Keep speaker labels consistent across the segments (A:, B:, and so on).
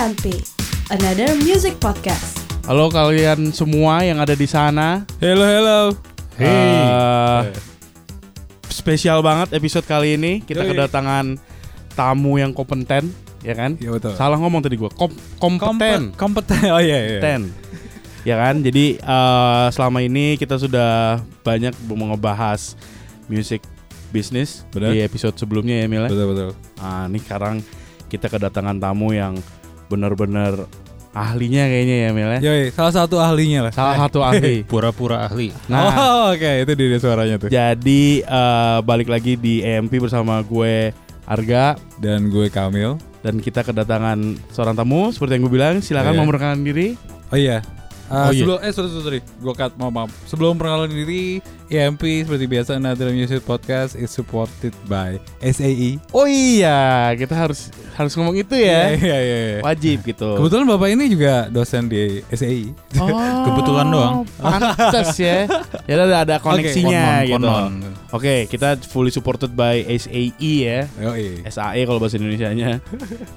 A: AMP, another music podcast.
B: Halo kalian semua yang ada di sana.
C: Hello hello.
B: Eh, spesial banget episode kali ini. Kita
C: Yoi.
B: kedatangan tamu yang kompeten, ya kan?
C: Iya betul.
B: Salah ngomong tadi gua. Kom kompeten.
C: Kompeten. Kompeten. Oh iya iya.
B: Kompeten. Ya kan? Jadi eh, selama ini kita sudah banyak ngebahas music business
C: Benar.
B: di episode sebelumnya ya Mila.
C: Betul betul.
B: Nah, ini sekarang kita kedatangan tamu yang benar-benar ahlinya kayaknya ya Mila.
C: Yoi, salah satu ahlinya lah.
B: Salah satu ahli.
D: Pura-pura ahli.
B: Nah,
C: oh, oke, itu dia suaranya tuh.
B: Jadi eh, balik lagi di EMP bersama gue Arga
C: Dan gue Kamil.
B: dan kita kedatangan seorang tamu seperti yang gue bilang silakan
C: Oh, iya.
B: memperkenalkan diri.
C: Oh iya. Uh,
B: Oh, iya.
C: sebelum eh sorry sorry, sorry. gue cut maaf, maaf. Sebelum perkenalan diri, EMP seperti biasa Another Music Podcast is supported by SAE.
B: Oh iya, kita harus harus ngomong itu ya.
C: Iya iya iya.
B: Wajib gitu.
C: Kebetulan bapak ini juga dosen di SAE.
B: Oh,
D: Kebetulan doang.
B: Pantes ya. Ya ada ada koneksinya gitu.
D: Konon-konon.
B: Oke, kita fully supported by SAE ya.
C: Yoi.
B: SAE kalau bahasa Indonesianya.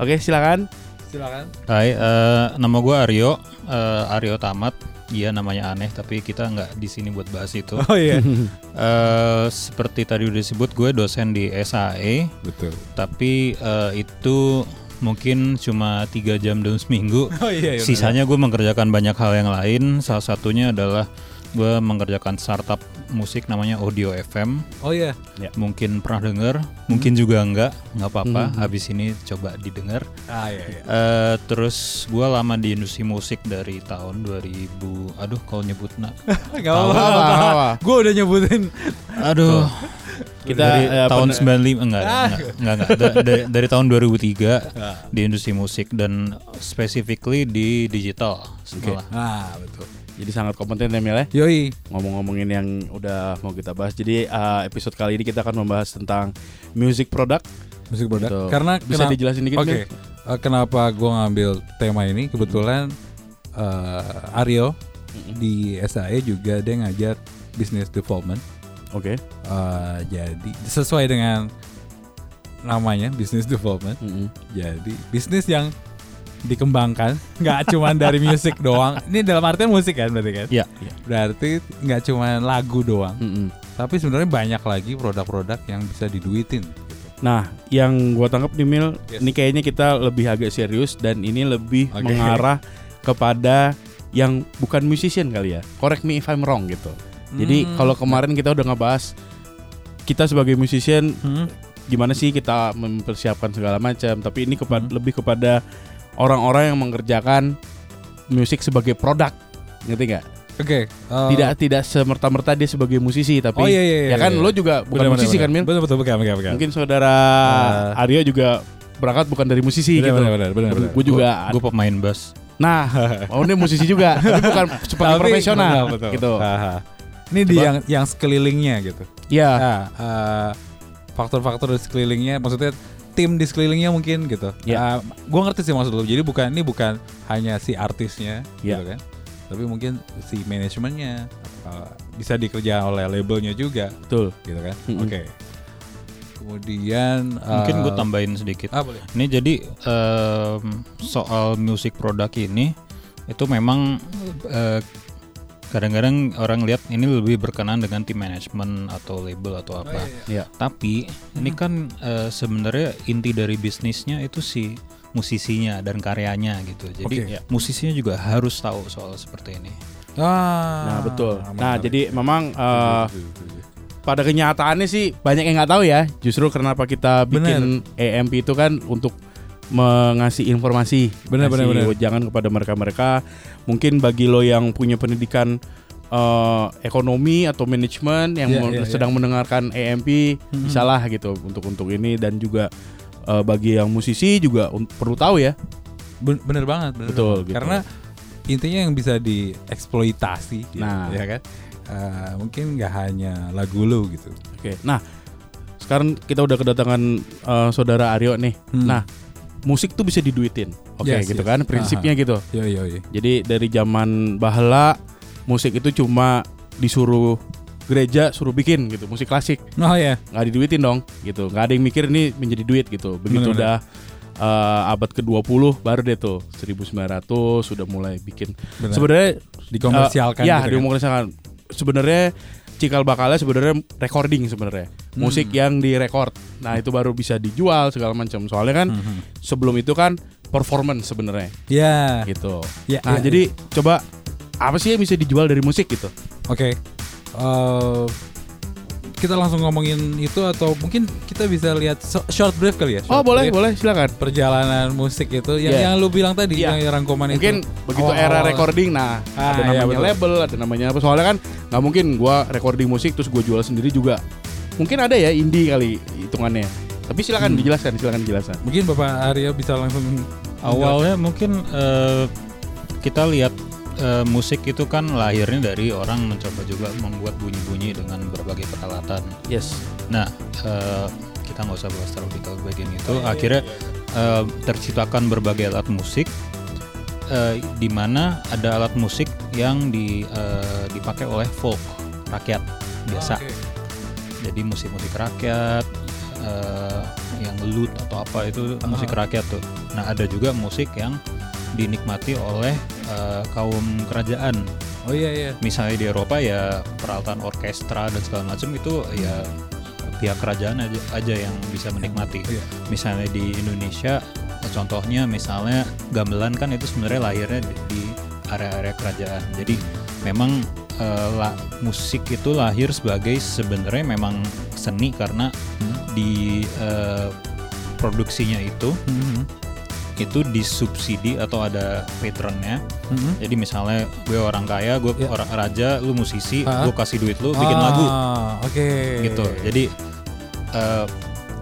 B: Oke, silakan.
C: Silakan.
D: Hai, eh, nama gue Aryo, eh, Aryo Tamat. Iya namanya aneh, tapi kita nggak di sini buat bahas itu.
C: Oh iya.
D: Eh, seperti tadi udah disebut, gue dosen di SAE,
C: Betul.
D: tapi eh, itu mungkin cuma tiga jam dalam seminggu.
C: Oh iya. iya
D: Sisanya gue mengerjakan banyak hal yang lain. Salah satunya adalah gue mengerjakan startup musik namanya Audio FM.
C: Oh iya.
D: Mungkin pernah denger, mungkin juga enggak, nggak apa-apa.
B: Hmm.
D: Habis ini coba didengar.
C: Ah iya iya.
D: Eh terus gue lama di industri musik dari tahun 2000. Aduh, kalau nyebut nak.
B: Apa,
C: apa-apa.
B: apa, apa.
C: Gue udah nyebutin.
D: Aduh.
B: Kita
D: dari
B: eh,
D: tahun
B: pen-
D: 95 enggak, enggak, enggak, enggak. Da- dari, dari tahun 2003
C: Ah.
D: di industri musik dan specifically di digital malah.
C: Ah betul.
B: Jadi sangat kompeten ya Mil ya.
C: Yoi.
B: Ngomong-ngomongin yang udah mau kita bahas. Jadi eh, episode kali ini kita akan membahas tentang music product.
C: Musik produk.
B: Gitu.
C: Karena
B: Bisa
C: kena-
B: dijelasin dikit
C: Oke.
B: Mil?
C: Eh, kenapa gue ngambil tema ini? Kebetulan eh, Aryo di SAE juga dia ngajar business development.
B: Oke.
C: Eh, jadi sesuai dengan namanya business development.
B: Mm-mm.
C: Jadi bisnis yang dikembangkan nggak cuma dari musik doang. Ini dalam artian musik kan berarti kan?
D: Iya.
C: Berarti nggak cuma lagu doang,
B: Mm-mm.
C: tapi sebenarnya banyak lagi produk-produk yang bisa diduitin.
B: Nah, yang gua tangkap nih Mil,
C: Yes.
B: ini kayaknya kita lebih agak serius dan ini lebih
C: Oke.
B: mengarah kepada yang bukan musician kali ya. Correct me if I'm wrong gitu. Jadi
C: Hmm.
B: kalau kemarin kita udah ngebahas kita sebagai musician
C: Hmm.
B: gimana sih kita mempersiapkan segala macam, tapi ini kepada
C: Hmm.
B: lebih kepada orang-orang yang mengerjakan musik sebagai produk. Ngerti nggak?
C: Oke. eh,
B: Tidak tidak semerta-merta dia sebagai musisi, tapi
C: Oh iya iya.
B: ya kan
C: iya.
B: lo juga bukan
C: Benar,
B: musisi
C: benar,
B: kan Mil?
C: Betul betul bukan bukan bukan.
B: Mungkin saudara
C: Ah.
B: Aryo juga berangkat bukan dari musisi
C: benar,
B: gitu.
C: benar benar benar.
B: Gue juga.
D: Gue pemain bass.
B: Nah, oh ini musisi juga, tapi bukan sebagai
C: Tapi-
B: profesional
C: betul, betul.
B: gitu.
C: Ini di yang yang sekelilingnya gitu.
B: Iya.
C: Nah, eh, faktor-faktor di sekelilingnya, maksudnya tim di sekelilingnya mungkin gitu.
B: Ya.
C: Eh, gua ngerti sih maksud lu. Jadi bukan ini bukan hanya si artisnya,
B: Ya.
C: gitu kan? Tapi mungkin si manajemennya eh, bisa dikerjakan oleh labelnya juga,
B: Betul.
C: gitu kan?
B: Mm-mm.
C: Oke. Kemudian
D: Mungkin gue
C: eh,
D: tambahin sedikit.
C: Ah boleh.
D: Ini jadi em, soal musik produk ini itu memang eh, kadang-kadang orang lihat ini lebih berkenan dengan tim manajemen atau label atau apa.
B: Iya.
D: Tapi ini kan eh, sebenarnya inti dari bisnisnya itu si musisinya dan karyanya gitu. Jadi
C: Oke.
D: ya, musisinya juga harus tahu soal seperti ini.
C: Ah,
B: Nah betul. Nah
C: menarik.
B: jadi memang
C: setuju.
B: pada kenyataannya sih banyak yang nggak tahu ya. Justru kenapa kita bikin EMP itu kan untuk mengasih informasi,
C: Benar, benar, benar.
B: wejangan kepada mereka-mereka. Mungkin bagi lo yang punya pendidikan eh, ekonomi atau manajemen yang
C: Iya,
B: mau-
C: iya,
B: sedang mendengarkan EMP,
C: Mhm.
B: bisalah gitu untuk untuk ini dan juga eh, bagi yang musisi juga perlu tahu ya.
C: Ben- bener banget, bener
B: Betul,
C: banget.
B: gitu.
C: Karena intinya yang bisa dieksploitasi, gitu,
B: Nah.
C: ya kan? Eh, mungkin nggak hanya lagu lu gitu.
B: Oke. Nah, sekarang kita udah kedatangan eh, saudara Aryo nih.
C: Hmm.
B: Nah, musik tuh bisa diduitin. Oke,
C: Yes,
B: gitu
C: yes.
B: kan prinsipnya gitu.
C: Yo yo yo.
B: Jadi dari zaman bahala musik itu cuma disuruh gereja suruh bikin gitu musik klasik
C: Oh ya.
B: nggak diduitin dong gitu nggak ada yang mikir ini menjadi duit gitu begitu
C: Bener-bener.
B: udah eh, abad ke-20 baru deh tuh 1900 sudah mulai bikin
C: Benar.
B: sebenarnya
C: Dikomersialkan
B: eh, ya
C: gitu kan?
B: dikomersialkan sebenarnya cikal bakalnya sebenarnya recording sebenarnya.
C: Hmm.
B: musik yang direkord nah itu baru bisa dijual segala macam. Soalnya kan
C: Mhm.
B: sebelum itu kan performance sebenarnya.
C: Ya,
B: gitu.
C: Ya,
B: nah
C: ya,
B: jadi coba apa sih yang bisa dijual dari musik gitu?
C: Oke. Eh, kita langsung ngomongin itu atau mungkin kita bisa lihat short brief kali ya?
B: oh
C: Short
B: boleh
C: brief
B: boleh silakan
C: Perjalanan musik itu yang
B: Iya.
C: yang lu bilang tadi
B: Iya.
C: yang rangkuman
B: mungkin
C: itu.
B: begitu
C: Awal-awal.
B: era recording nah
C: Ah,
B: ada
C: iya,
B: namanya
C: betul.
B: label ada namanya apa soalnya kan nggak mungkin gua recording musik terus gua jual sendiri juga mungkin ada ya indie kali hitungannya tapi silakan
C: Hmm.
B: dijelaskan silakan dijelaskan
C: Mungkin Bapak Arya bisa langsung
D: Awalnya mungkin eh, kita lihat eh, musik itu kan lahirnya dari orang mencoba juga membuat bunyi-bunyi dengan berbagai peralatan.
B: yes
D: Nah, eh, kita nggak usah bahas terlalu detail bagian itu. Akhirnya eh, terciptakan berbagai alat musik, eh, di mana ada alat musik yang di, eh, dipakai oleh folk rakyat biasa. Jadi musik-musik rakyat, eh, yang lute atau apa itu musik rakyat tuh. Nah, ada juga musik yang dinikmati oleh eh, kaum kerajaan
C: Oh iya iya.
D: misalnya di Eropa ya peralatan orkestra dan segala macam itu ya pihak kerajaan aja, aja yang bisa menikmati.
C: Iya.
D: Misalnya di Indonesia contohnya misalnya gamelan kan itu sebenarnya lahirnya di, area-area kerajaan. Jadi memang eh, la- musik itu lahir sebagai sebenarnya memang seni karena di eh, produksinya itu
C: Mhm.
D: Itu disubsidi atau ada patronnya
C: Mhm.
D: jadi misalnya gue orang kaya, gue
C: Ya.
D: orang raja, lu musisi,
C: Ah.
D: gue kasih duit lu bikin
C: Ah,
D: lagu
C: Oke.
D: gitu. Jadi eh,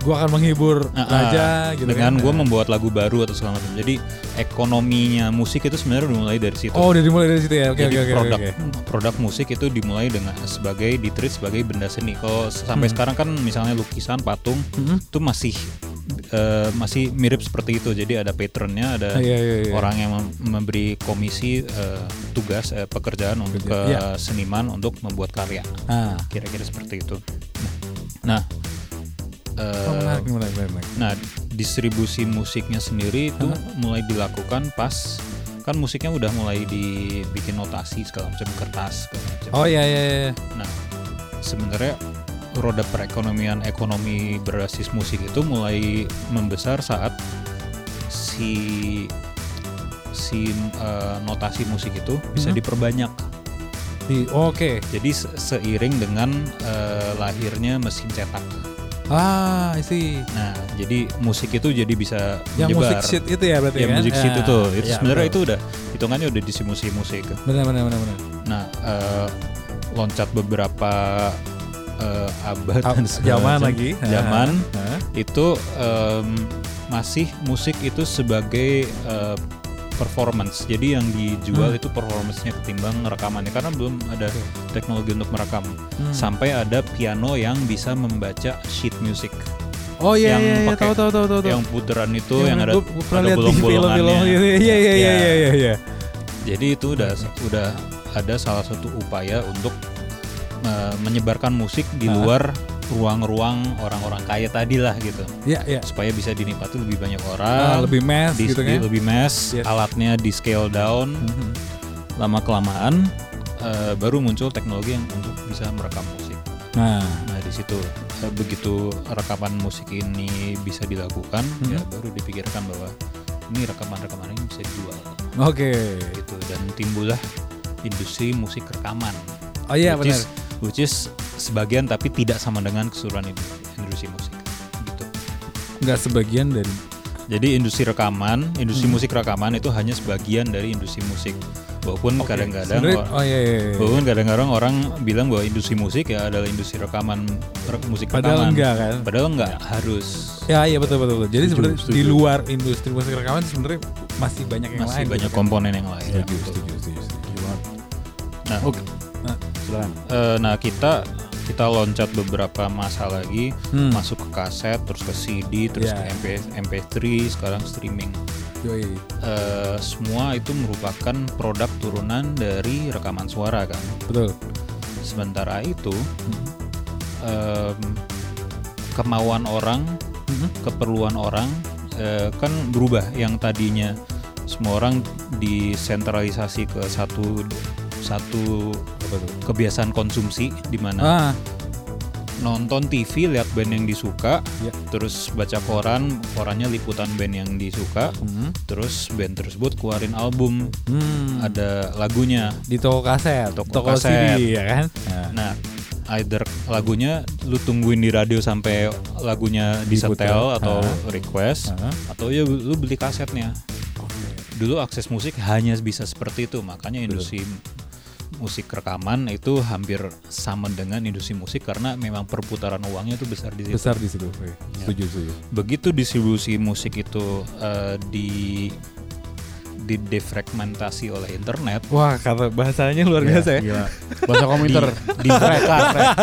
C: gua akan menghibur
D: ah,
C: raja gitu
D: dengan
C: kan.
D: gue membuat lagu baru atau segala macam. Jadi ekonominya musik itu sebenarnya dimulai dari situ.
C: Oh, udah dimulai dari situ ya. Oke
D: Jadi
C: oke oke.
D: produk
C: oke.
D: produk musik itu dimulai dengan sebagai ditreat sebagai benda seni. Kalau sampai
C: Hmm.
D: sekarang kan misalnya lukisan, patung
C: Mhm.
D: itu masih eh, masih mirip seperti itu. Jadi ada patternnya, ada
C: Iya iya iya.
D: orang yang mem- memberi komisi eh, tugas eh, pekerjaan untuk ke
C: Iya.
D: seniman untuk membuat karya
C: Ah.
D: kira-kira seperti itu nah eh,
C: Oh, menarik, menarik, menarik, menarik.
D: nah distribusi musiknya sendiri itu mulai dilakukan pas kan musiknya udah mulai dibikin notasi segala macam kertas segala macam
C: Oh iya iya iya.
D: nah sebenarnya roda perekonomian ekonomi berbasis musik itu mulai membesar saat si si eh, notasi musik itu bisa
C: Mhm.
D: diperbanyak.
C: Di oke.
D: Jadi se- seiring dengan eh, lahirnya mesin cetak.
C: Ah, I see.
D: Nah, jadi musik itu jadi bisa
C: Yang musik
D: menyebar.
C: sheet itu ya berarti
D: Ya,
C: kan?
D: musik sheet itu, itu
C: ya,
D: sebenarnya itu udah hitungannya udah distribusi musik.
C: Benar benar benar benar.
D: Nah, eh, loncat beberapa eh, abad
C: Ah,
D: dan
C: Zaman lagi.
D: Zaman
C: ah.
D: itu em, masih musik itu sebagai eh, performance. Jadi yang dijual
C: Hmm.
D: itu performancenya ketimbang rekamannya karena belum ada teknologi untuk merekam.
C: Hmm.
D: Sampai ada piano yang bisa membaca sheet music.
C: Oh iya
D: yang
C: iya iya
D: pakai-
C: tahu tahu tahu tahu.
D: Yang putaran itu
C: Yang
D: yang, ada
C: pernah
D: ada bolong-bolongannya.
C: gitu. Iya iya iya
D: Ya.
C: iya iya iya.
D: Jadi itu udah udah ada salah satu upaya untuk eh, menyebarkan musik di
C: Ah.
D: luar ruang-ruang orang-orang kaya tadi lah gitu.
C: Iya iya.
D: Supaya bisa dinikmati lebih banyak orang.
C: lebih mass
D: di,
C: gitu kan.
D: lebih mass,
C: Yes.
D: alatnya di scale down,
C: Mhm.
D: lama kelamaan eh, baru muncul teknologi yang untuk bisa merekam musik.
C: Nah,
D: Nah di situ eh, begitu rekaman musik ini bisa dilakukan,
C: Mhm.
D: ya baru dipikirkan bahwa ini rekaman-rekaman ini bisa dijual,
C: oke.
D: gitu dan timbullah industri musik rekaman.
C: Oh iya benar.
D: Which is sebagian tapi tidak sama dengan keseluruhan industri, industri musik. Gitu.
C: Nggak sebagian dari
D: Jadi industri rekaman, industri
C: Hmm.
D: musik rekaman itu hanya sebagian dari industri musik. Walaupun kadang-kadang
C: Sebenarnya-
D: or-
C: oh iya iya. iya.
D: walaupun kadang-kadang orang bilang bahwa industri musik ya adalah industri rekaman re- musik
C: Padahal
D: rekaman.
C: enggak kan?
D: Padahal enggak harus.
C: Ya iya betul betul. betul. Jadi sebenarnya di luar industri musik rekaman sebenarnya masih banyak yang
D: Masih
C: lain.
D: banyak
C: gitu kan.
D: komponen yang lain.
C: Setuju,
D: Gitu.
C: setuju, setuju, setuju.
D: Nah,
B: Oke.
C: Nah.
B: Silakan.
D: eh, nah kita kita loncat beberapa masa lagi
C: Hmm.
D: masuk ke kaset, terus ke CD, terus
C: Ya.
D: ke MP, MP3, sekarang streaming.
C: Yoi.
D: Eh, semua itu merupakan produk turunan dari rekaman suara kan.
C: Betul.
D: Sementara itu em, kemauan orang,
C: Mhm.
D: keperluan orang eh, kan berubah yang tadinya semua orang disentralisasi ke satu satu kebiasaan konsumsi di mana
C: Ah,
D: nonton TV lihat band yang disuka
C: Ya.
D: terus baca koran korannya liputan band yang disuka
C: hmm,
D: terus band tersebut keluarin album.
C: Hmm,
D: ada lagunya.
C: Di toko kaset,
D: Toko
C: toko
D: kaset.
C: CD ya kan? Nah,
D: nah either lagunya lu tungguin di radio sampai lagunya disetel atau
C: Ah.
D: request
C: ah,
D: atau ya lu beli kasetnya. Dulu akses musik hanya bisa seperti itu makanya industri musik rekaman itu hampir sama dengan industri musik karena memang perputaran uangnya itu besar di situ
C: besar di situ. Oke, Setuju, setuju.
D: begitu distribusi musik itu eh, di di defragmentasi oleh internet
C: Wah, kata bahasanya luar
B: Iya,
C: biasa ya.
B: Gila. Bahasa komputer.
D: di, dibongkar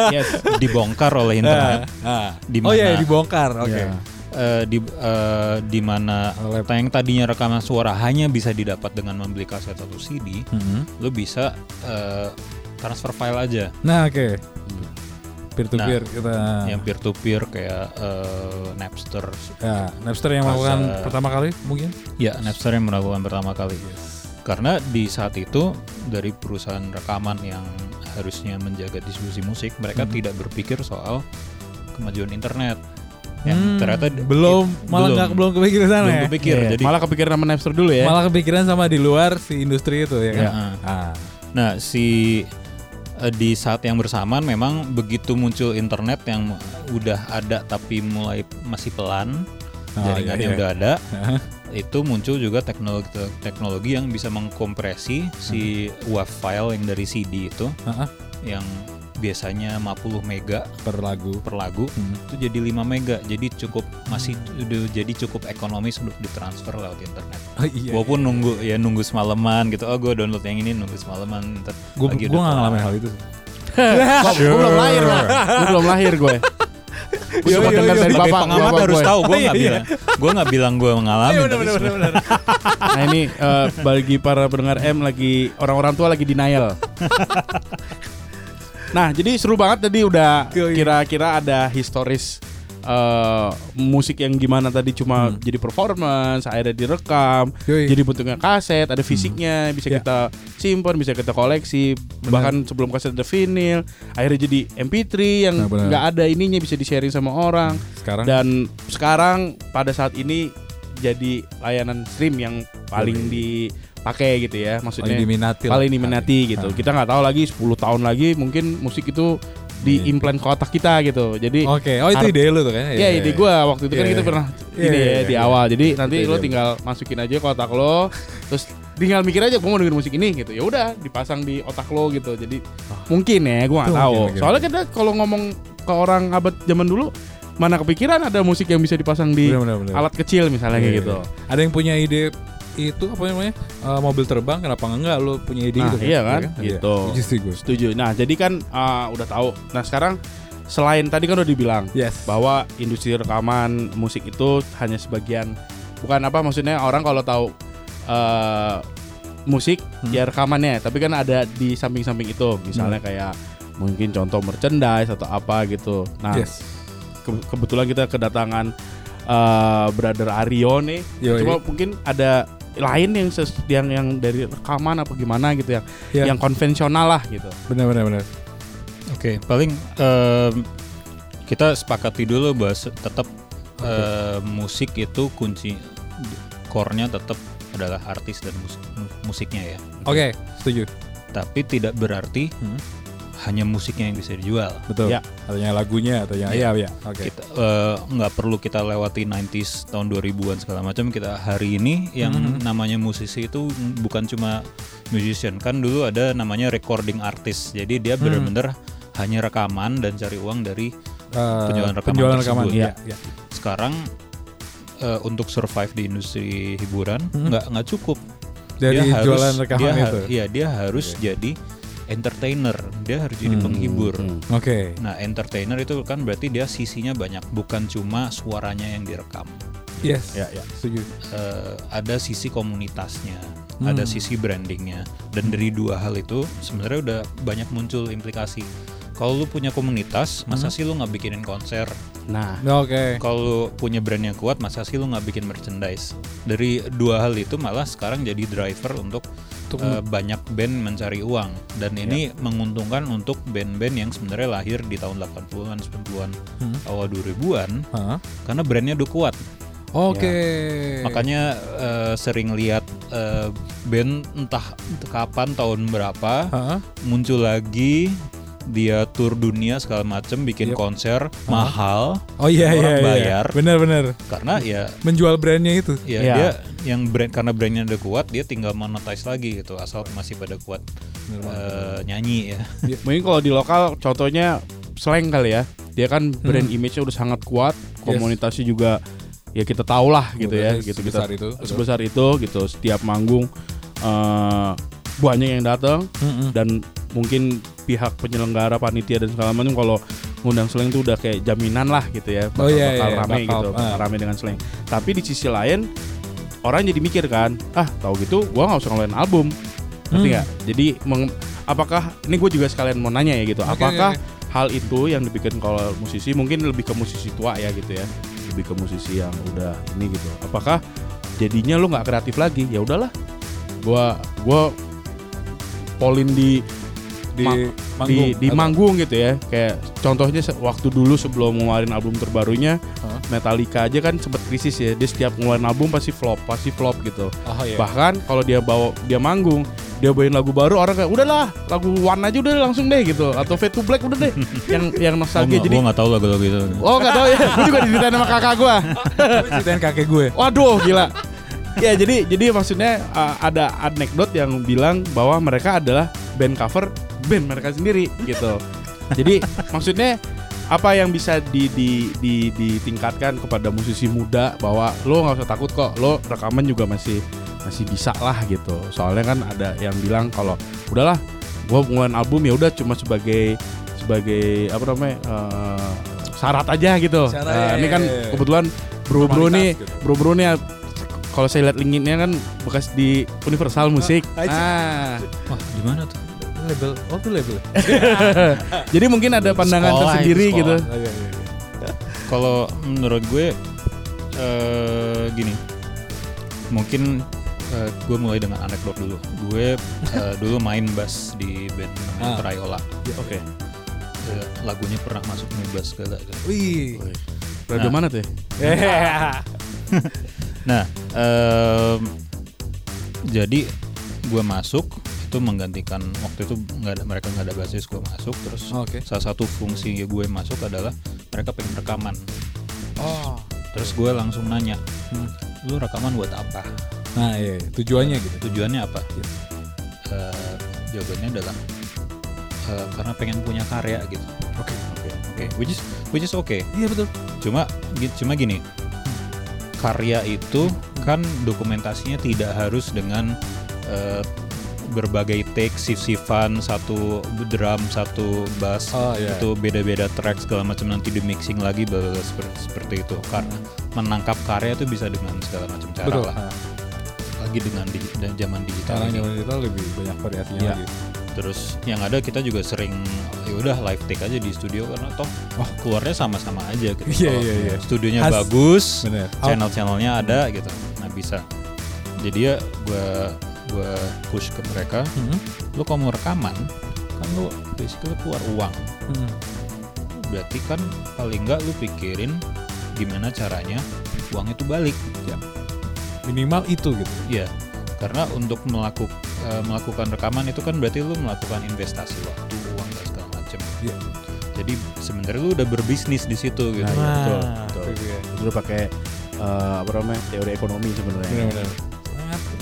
B: yes.
D: dibongkar oleh internet
C: Ah,
D: Di
C: oh iya, dibongkar. Oke.
B: Iya.
D: Eh, di eh, di mana yang tadinya rekaman suara hanya bisa didapat dengan membeli kaset atau CD,
C: Mhm.
D: lu bisa eh, transfer file aja
C: Nah, oke. Peer to peer
D: Nah,
C: kita.
D: yang peer to peer kayak eh, Napster.
C: Ya, Napster yang melakukan pertama kali mungkin.
D: Ya, Napster yang melakukan pertama kali. Karena di saat itu dari perusahaan rekaman yang harusnya menjaga distribusi musik, mereka
C: Hmm.
D: tidak berpikir soal kemajuan internet. Yang
C: Hmm,
D: ternyata
C: belum
D: i-
C: malah nggak belum kepikiran sana
D: belum
C: ya.
D: kepikir.
B: Iya,
D: Jadi
B: malah kepikiran sama Napster dulu ya.
C: Malah kepikiran sama di luar si industri itu ya kan.
D: Ya.
C: Ah.
D: Nah, si eh, di saat yang bersamaan memang begitu muncul internet yang udah ada tapi mulai masih pelan,
C: Oh,
D: jaringannya
C: iya, iya.
D: udah ada, itu muncul juga teknologi teknologi yang bisa mengkompresi si WAV file yang dari CD itu
C: Heeh.
D: yang biasanya 50 mega
C: per lagu.
D: per lagu
C: Hmm.
D: itu jadi 5 mega. Jadi cukup masih udah jadi cukup ekonomis untuk ditransfer lewat internet.
C: Oh, iya.
D: Walaupun nunggu ya nunggu semalaman gitu. Oh, gue download yang ini nunggu semalaman. ntar
C: Gue
D: lagi
C: gue nggak ngalamin hal itu.
B: Kok gue belum lahir lah. Gue belum lahir gue. Gue cuma dengar
C: yo,
B: dari bapak
D: pengamat
B: bapak
D: harus
B: gue.
D: tahu. Gue nggak
C: Iya,
D: bilang. Gue nggak bilang gue mengalami.
C: Iya,
D: tapi sebenarnya-
B: Nah ini eh, bagi para pendengar M lagi orang-orang tua lagi denial. Nah jadi seru banget tadi udah
C: Yoi.
B: kira-kira ada historis eh, musik yang gimana tadi cuma
C: Hmm.
B: jadi performance, akhirnya direkam,
C: Yoi.
B: jadi bentuknya kaset, ada fisiknya, bisa
C: Ya.
B: kita simpan, bisa kita koleksi,
C: Benar.
B: bahkan sebelum kaset ada vinyl, akhirnya jadi MP3 yang
C: Nah,
B: nggak ada ininya bisa di sharing sama orang.
C: Sekarang
B: Dan sekarang pada saat ini jadi layanan stream yang paling dipakai gitu ya. Maksudnya
C: paling diminati.
B: paling diminati gitu.
C: Ah.
B: Kita nggak tahu lagi 10 tahun lagi mungkin musik itu diimplant ke otak kita gitu. Jadi
C: Oke, oh itu ide lu tuh kan?
B: ya ide gua waktu itu kan
C: Iya,
B: kita
C: iya.
B: pernah
C: Iya,
B: ini
C: iya,
B: ya
C: iya,
B: di
C: iya.
B: awal. Jadi nanti lo tinggal masukin aja ke otak lo, terus tinggal mikir aja gua mau dengerin musik ini gitu. Ya udah dipasang di otak lo gitu. Jadi mungkin ya gua nggak tahu.
C: mungkin.
B: Soalnya kita kalau ngomong ke orang abad zaman dulu mana kepikiran ada musik yang bisa dipasang di
C: Bener, bener, bener.
B: alat kecil misalnya kayak
C: Iya,
B: gitu.
C: iya. Ada yang punya ide itu apa namanya eh, mobil terbang kenapa enggak lu punya ide
B: Nah,
C: gitu
B: iya kan? Gitu.
C: Setuju sih gue.
B: Setuju. Nah, jadi kan uh, udah tahu. Nah, sekarang selain tadi kan udah dibilang
C: Yes.
B: bahwa industri rekaman musik itu hanya sebagian bukan apa maksudnya orang kalau tahu uh, musik
C: Hmm.
B: ya rekamannya, tapi kan ada di samping-samping itu.
C: Hmm.
B: Misalnya kayak mungkin contoh merchandise atau apa gitu. Nah,
C: yes.
B: ke- kebetulan kita kedatangan uh, brother Aryo nih.
C: Yoi.
B: Cuma mungkin ada lain yang ses- yang yang dari rekaman apa gimana gitu yang
C: Ya.
B: yang konvensional lah gitu.
C: benar benar benar.
D: Oke, paling em, kita sepakati dulu bahwa se- tetap em, musik itu kunci core-nya tetap adalah artis dan mus- mu- musiknya ya.
C: Oke, setuju.
D: Tapi tidak berarti
C: Hmm.
D: Hanya musiknya yang bisa dijual.
C: Betul.
B: Ya.
C: Artinya lagunya atau yang iya iya. Oke.
D: Kita eh, nggak perlu kita lewati 90s tahun 2000-an segala macam. Kita hari ini yang
C: Mhm.
D: namanya musisi itu bukan cuma musician kan dulu ada namanya recording artist. Jadi dia
C: Hmm.
D: benar-benar hanya rekaman dan cari uang dari
C: Eh,
D: penjualan rekaman
C: penjualan rekaman.
D: tersebut.
C: Iya, iya.
D: sekarang eh, untuk survive di industri hiburan
C: Hmm.
D: nggak nggak cukup
C: Dari
D: Dia harus-
C: jualan rekaman
D: dia
C: itu.
D: iya dia harus jadi entertainer dia harus jadi
C: Hmm.
D: penghibur
B: Hmm.
C: Oke.
D: nah entertainer itu kan berarti dia sisinya banyak bukan cuma suaranya yang direkam
C: Yes.
B: Ya, ya.
C: Setuju.
D: Eh, ada sisi komunitasnya
C: Hmm.
D: ada sisi brandingnya dan dari dua hal itu sebenarnya udah banyak muncul implikasi kalau lu punya komunitas masa
C: Hmm.
D: sih lu nggak bikinin konser
B: Nah,
C: Oke.
D: Kalau lu punya brand yang kuat, masa sih lu nggak bikin merchandise? Dari dua hal itu malah sekarang jadi driver untuk
C: Untuk-
D: eh, banyak band mencari uang. Dan ini menguntungkan untuk band-band yang sebenarnya lahir di tahun 80-an, 90-an,
C: Hmm.
D: awal 2000-an
C: Hah?
D: karena brandnya udah kuat.
C: Oke.
D: Makanya eh, sering lihat eh, band entah kapan tahun berapa
C: Hah?
D: muncul lagi dia tour dunia segala macem bikin
C: Yep.
D: konser mahal
C: Oh iya iya
D: Orang
C: iya.
D: bayar.
C: Benar-benar.
D: karena ya
C: Menjual brandnya itu.
D: ya
B: Iya.
D: dia yang brand karena brandnya udah kuat dia tinggal monetize lagi gitu asal masih pada kuat eh, nyanyi ya
B: mungkin kalau di lokal contohnya slang kali ya. Dia kan brand image-nya udah sangat kuat, komunitasnya juga ya kita tahu lah gitu ya, gitu kita
C: sebesar itu, betul.
B: sebesar itu gitu. Setiap manggung eh, banyak yang datang
C: Mm-mm.
B: dan mungkin pihak penyelenggara panitia dan segala macam kalau ngundang slang itu udah kayak jaminan lah gitu ya bakal,
C: Oh, iya,
B: bakal
C: iya,
B: rame
C: bakal,
B: gitu bakal
C: ah.
B: rame dengan slang tapi di sisi lain orang jadi mikir kan ah tahu gitu gua nggak usah ngeluarin album. Ngerti
C: Hmm.
B: nggak? Jadi meng- apakah ini gue juga sekalian mau nanya ya gitu
C: Oke,
B: apakah
C: oke,
B: hal itu yang dibikin kalau musisi mungkin lebih ke musisi tua ya gitu ya lebih ke musisi yang udah ini gitu apakah jadinya lu nggak kreatif lagi? Ya udahlah gua gua polin di
C: Di
B: Ma-
C: manggung.
B: di, di
C: atau-
B: manggung gitu ya kayak contohnya waktu dulu sebelum ngeluarin album terbarunya
C: Hah?
B: Metallica aja kan sempat krisis ya dia setiap ngeluarin album pasti flop pasti flop gitu
C: Oh iya.
B: bahkan kalau dia bawa dia manggung dia bawain lagu baru orang kayak udahlah lagu One aja udah langsung deh gitu atau Fade to Black udah deh yang yang nostalgia jadi
D: gue nggak tahu lagu-lagu itu
B: oh nggak tahu ya gue juga diceritain sama kakak gue
C: Ceritain kakek gue.
B: Waduh, gila. ya, jadi jadi maksudnya uh, ada anekdot yang bilang bahwa mereka adalah band cover band mereka sendiri gitu. Jadi maksudnya apa yang bisa di, di, di, ditingkatkan kepada musisi muda bahwa lo nggak usah takut kok lo rekaman juga masih masih bisa lah gitu soalnya kan ada yang bilang kalau udahlah gue ngeluarin album ya udah cuma sebagai sebagai apa namanya eh, syarat aja gitu
C: Syarat, iya,
B: ini kan
C: iya, iya.
B: kebetulan bro-bro nih
C: Formalitas gitu.
B: bro-bro nih kalau saya lihat linknya kan bekas di Universal Musik
C: aja.
B: ah
D: wah gimana tuh
C: Label. Oh tuh label.
B: jadi mungkin ada pandangan
D: Sekolah
B: tersendiri
D: itu,
B: gitu
D: sekolah.
C: Oh, iya, iya, iya.
D: kalau menurut gue eh gini mungkin eh, gue mulai dengan anekdot dulu gue eh, dulu main bass di band namanya
C: Ah.
D: Trayola
B: oke
D: Eh, lagunya pernah masuk nih bass segala
C: Wih.
B: radio
D: Nah.
B: mana tuh ya?
D: Nah, em, jadi gue masuk itu menggantikan waktu itu nggak ada mereka nggak ada basis gue masuk terus
C: Oke.
D: salah satu fungsi gue masuk adalah mereka pengen rekaman
C: Oh.
D: terus gue langsung nanya
C: Hmm.
D: lu rekaman buat apa
C: Nah iya, iya. tujuannya gitu.
D: tujuannya apa Eh, jawabannya adalah eh, karena pengen punya karya gitu
C: Oke.
D: oke oke which is which is oke
C: Iya betul.
D: cuma cuma gini karya itu kan dokumentasinya tidak harus dengan eh, berbagai take sif-sifan satu drum satu bass
C: Oh, iya.
D: itu beda-beda track segala macam nanti di mixing lagi bla seperti seperti itu karena menangkap karya itu bisa dengan segala macam cara
C: Betul.
D: lah
C: Nah,
D: lagi dengan di- dan zaman digital
C: Sekarang zaman digital lebih banyak variasinya
B: Iya.
C: lagi.
D: terus yang ada kita juga sering ya udah live take aja di studio karena toh
C: Oh.
D: keluarnya sama-sama aja gitu
C: Iya,
D: Kalau
C: iya, iya.
D: studionya
C: Has-
D: bagus channel-channelnya ada gitu nah bisa jadi ya gue gue push ke mereka
C: Hmm.
D: lu kalau mau rekaman kan lu basically keluar uang
C: Hmm.
D: berarti kan paling nggak lu pikirin gimana caranya uang itu balik
C: Minimal itu gitu.
D: ya karena untuk melakukan melakukan rekaman itu kan berarti lu melakukan investasi waktu uang dan segala macam
C: Iya.
D: jadi sebenarnya lu udah berbisnis di situ gitu
B: Nah, iya, betul,
C: Nah,
B: betul.
C: itu dia.
B: Dulu pakai eh, apa namanya teori ekonomi sebenarnya.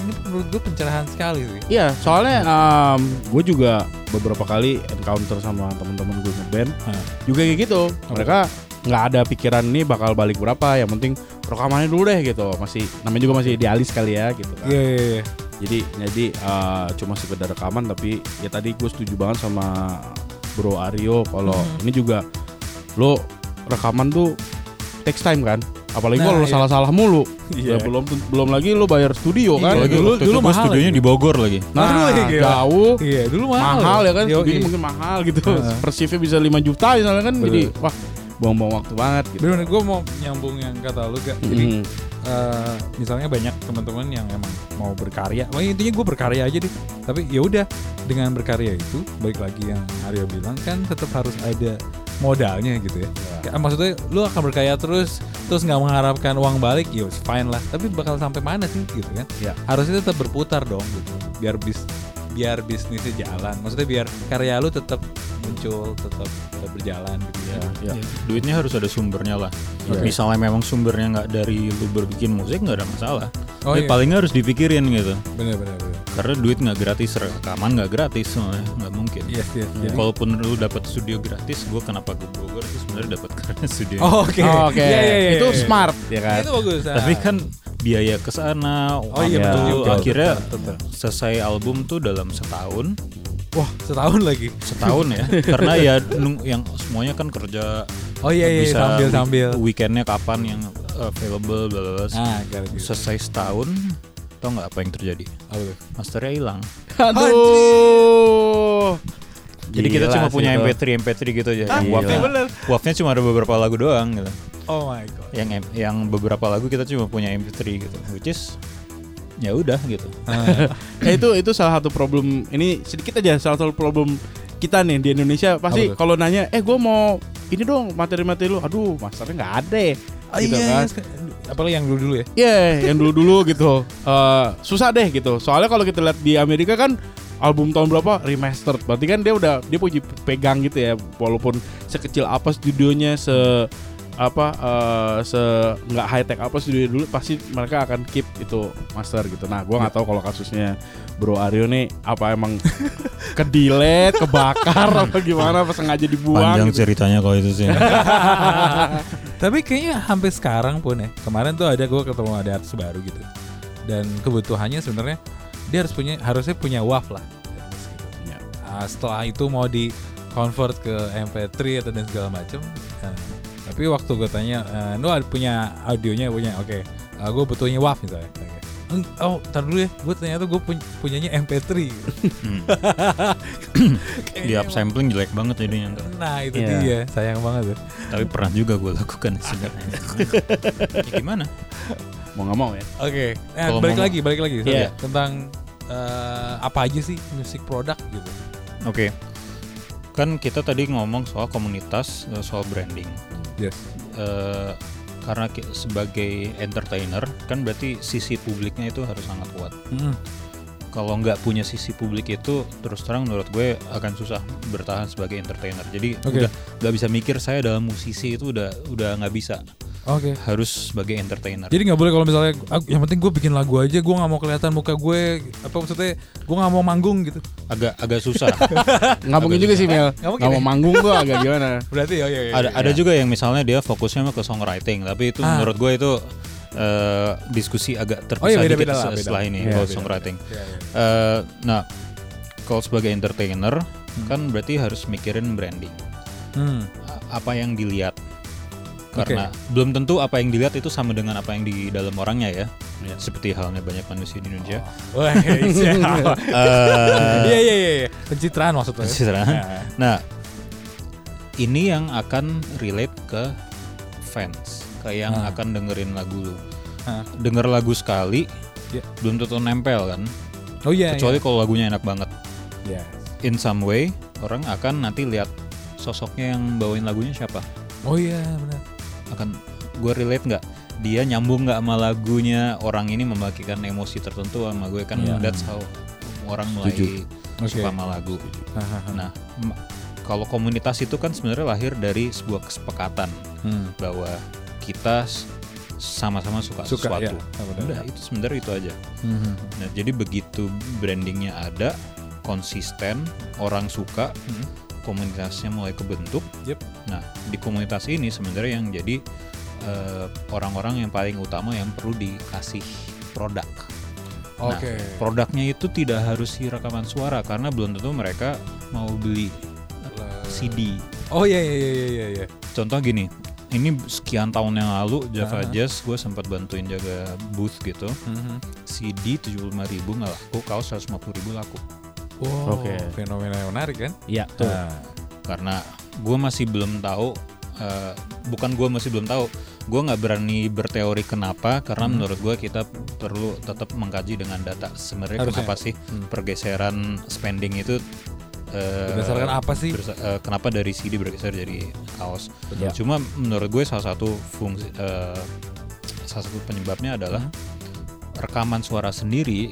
C: Ini menurut gue pencerahan sekali sih.
B: Iya, soalnya gue juga beberapa kali encounter sama teman-teman gue ngeband,
C: Hah.
B: juga kayak gitu. Mereka nggak ada pikiran nih bakal balik berapa, yang penting rekamannya dulu deh gitu. Masih namanya juga masih idealis kali ya gitu. kan.
C: Iya iya iya.
B: Jadi jadi eh, cuma sekedar rekaman tapi ya tadi gue setuju banget sama Bro Aryo kalau ini juga lo rekaman tuh takes time kan. Apalagi
C: Nah,
B: kalau lo
C: iya.
B: salah-salah mulu.
C: Iya.
B: Ya, belum belum lagi lo bayar studio kan.
C: Iya, dulu-
D: waktu
C: dulu
D: itu gua
C: mahal
D: studionya
C: lagi.
D: di Bogor lagi
B: Nah,
C: iya, gila.
B: jauh
C: Iya dulu mahal.
B: mahal ya kan
C: Yoi.
B: studionya mungkin mahal gitu
C: Heeh.
B: per shiftnya bisa 5 juta misalnya kan
C: Betul.
B: jadi wah buang-buang waktu banget gitu.
C: Bener, gue mau nyambung yang kata lu gak. Jadi
B: Mhm.
C: eh, misalnya banyak teman-teman yang emang mau berkarya, Wah, intinya gue berkarya aja deh. Tapi ya udah dengan berkarya itu, balik lagi yang Aryo bilang kan tetap harus ada modalnya gitu ya. Kayak, maksudnya lu akan berkarya terus, terus nggak mengharapkan uang balik, ya fine lah. Tapi bakal sampai mana sih gitu kan?
B: Ya.
C: Harusnya tetap berputar dong gitu, biar bis biar bisnisnya jalan. Maksudnya biar karya lu tetap muncul, tetap, tetap berjalan gitu ya.
B: Ya.
D: Ya, duitnya harus ada sumbernya lah.
B: Oke.
D: Misalnya memang sumbernya nggak dari lu berbikin musik nggak ada masalah.
C: Oh,
D: Tapi
C: iya.
D: paling harus dipikirin gitu.
C: Bener bener bener.
D: Karena duit nggak gratis, rekaman nggak gratis, nggak mungkin.
C: Yes yes. Jadi,
D: Kalaupun lu dapat studio gratis, gue kenapa ke Bogor itu sebenarnya dapat karena studio.
C: oh, oke.
B: Oh, Oke,
C: Iya, iya, iya,
B: itu
C: iya.
B: smart ya kan.
C: Itu bagus.
D: Tapi
C: ah.
D: kan biaya ke sana,
C: Oh iya,
D: waktu,
C: betul juga.
D: akhirnya
C: Betul, betul.
D: selesai album tuh dalam setahun,
C: wah setahun lagi.
D: setahun ya. Karena ya nung- yang semuanya kan kerja
C: Oh iya iya
D: bisa
C: sambil sambil.
D: weekendnya kapan yang available, bla bla bla.
C: Ah, gara gitu.
D: Selesai setahun, tau nggak apa yang terjadi?
C: Apa?
D: Masternya hilang.
B: Aduh.
D: Jadi kita
B: Gila
D: cuma
B: sih
D: punya
B: itu.
D: MP3 MP3 gitu aja.
C: Ah, iya
D: WAV-nya,
C: bener.
D: WAV-nya cuma ada beberapa lagu doang gitu.
C: Oh my god.
D: Yang yang beberapa lagu kita cuma punya MP3 gitu. Which is ya udah gitu.
C: Ah,
B: Ya itu itu salah satu problem ini sedikit aja salah satu problem kita nih di Indonesia pasti kalau nanya eh gue mau ini dong materi-materi lu aduh masternya nggak ada
C: Oh
B: gitu
C: iya,
B: kan
C: apalagi yang dulu dulu ya.
B: Iya, yang dulu-dulu gitu. Eh, susah deh gitu. Soalnya kalau kita lihat di Amerika kan album tahun berapa remastered. Berarti kan dia udah dia punya pegang gitu ya. Walaupun sekecil apa studionya se apa eh, se nggak high tech apa studio dulu pasti mereka akan keep itu master gitu. Nah, gua nggak tahu kalau kasusnya Bro Aryo nih apa emang ke delete, kebakar apa gimana pas sengaja dibuang. gitu.
D: ceritanya kalau itu sih.
C: Tapi kayaknya hampir sekarang pun ya. Kemarin tuh ada gue ketemu ada artis baru gitu. Dan kebutuhannya sebenarnya dia harus punya harusnya punya WAV lah.
B: Ya.
C: Ah, setelah itu mau di convert ke MP3 atau dan segala macem. Nah, tapi waktu gue tanya, eh, lu ada punya audionya punya, oke. Ah, gue butuhnya WAV misalnya. Oke. "Hmm, Oh, tar dulu ya. Gue ternyata gue punyanya MP3.
D: Hmm. Di upsampling jelek banget jadinya.
C: Nah itu
B: Iya.
C: dia, sayang banget tuh.
D: Tapi pernah juga gue lakukan sebenarnya. ya gimana?
B: Mau nggak mau ya.
C: Oke, nah,
D: Kalau
C: balik
D: mau-
C: lagi, balik lagi sorry
B: Iya.
C: ya. tentang eh, apa aja sih musik produk gitu.
D: Oke. Kan kita tadi ngomong soal komunitas, eh, soal branding.
C: Yes.
D: Eh, karena ki- sebagai entertainer kan berarti sisi publiknya itu harus sangat kuat. Kalau nggak punya sisi publik itu terus terang menurut gue akan susah bertahan sebagai entertainer. Jadi
C: Oke.
D: udah nggak bisa mikir saya dalam musisi itu udah udah nggak bisa.
C: Oke.
D: Harus sebagai entertainer.
C: Jadi nggak boleh kalau misalnya "Ah, yang penting gue bikin lagu aja, gue nggak mau kelihatan muka gue apa maksudnya gue nggak mau manggung gitu.
D: agak agak susah.
B: Nggak mungkin juga sih Mel.
C: Nggak mungkin
B: Nggak mau
C: ya?
B: manggung gua agak gimana.
C: Berarti oh iya iya.
D: ada ada juga yang misalnya dia fokusnya mah ke songwriting, tapi itu
C: Ah.
D: menurut gue itu eh, diskusi agak terpisah
C: Oh iya,
D: dikit
C: beda-beda lah,
D: se-
C: beda.
D: setelah ini
C: Iya,
D: kalau
C: beda.
D: songwriting.
C: Iya, iya.
D: Eh, nah, kalau sebagai entertainer
C: Hmm.
D: kan berarti harus mikirin branding.
C: Hmm.
D: Apa yang dilihat. Karena belum tentu apa yang dilihat itu sama dengan apa yang di dalam orangnya ya.
C: Iya.
D: Seperti halnya banyak manusia di Indonesia.
C: Wah, iya.
D: Eh,
C: Iya iya iya, iya. Pencitraan maksudnya.
D: Pencitraan.
C: Nah,
D: Nah, ini yang akan relate ke fans, ke yang
C: Ah.
D: akan dengerin lagu lu.
C: Ah.
D: Denger lagu sekali,
C: Ya.
D: belum tentu nempel kan.
C: Oh iya.
D: Kecuali kalau lagunya enak banget.
C: Iya.
D: In some way, orang akan nanti lihat sosoknya yang bawain lagunya siapa.
C: Oh iya benar.
D: Akan gue relate nggak? Dia nyambung nggak sama lagunya? Orang ini membagikan emosi tertentu sama gue kan.
C: Iya.
D: That's how orang mulai
B: Setuju.
C: Oke.
D: suka sama lagu. Nah, kalau komunitas itu kan sebenarnya lahir dari sebuah kesepakatan
C: Hmm.
D: bahwa kita sama-sama suka,
C: Suka,
D: sesuatu.
C: ya. Ah, benar.
D: Udah, itu sebenarnya itu aja.
C: Hmm.
D: Nah, jadi begitu brandingnya ada, konsisten, orang suka,
C: Hmm.
D: Komunitasnya mulai kebentuk.
C: Yep.
D: Nah, di komunitas ini sebenarnya yang jadi eh, orang-orang yang paling utama yang perlu dikasih produk. Nah,
C: Oke.
D: produknya itu tidak harus di rekaman suara karena belum tentu mereka mau beli CD.
C: Oh iya iya iya iya iya.
D: Contoh gini, ini sekian tahun yang lalu Java
C: Aha.
D: Jazz gue sempat bantuin jaga booth gitu.
C: Mhm.
D: CD 75.000 ribu nggak laku, kaos 150.000 ribu laku.
C: Wow,
B: Oke.
C: fenomena yang menarik kan?
B: Iya.
C: Nah,
D: Karena gue masih belum tahu eh, bukan gue masih belum tahu gue nggak berani berteori kenapa karena menurut gue kita perlu tetap mengkaji dengan data sebenarnya
C: Harusnya.
D: kenapa sih pergeseran spending itu eh,
C: Berdasarkan apa sih?
D: bersa- eh, kenapa dari CD bergeser jadi kaos
B: Ya.
D: cuma menurut gue salah satu fungsi eh, salah satu penyebabnya adalah rekaman suara sendiri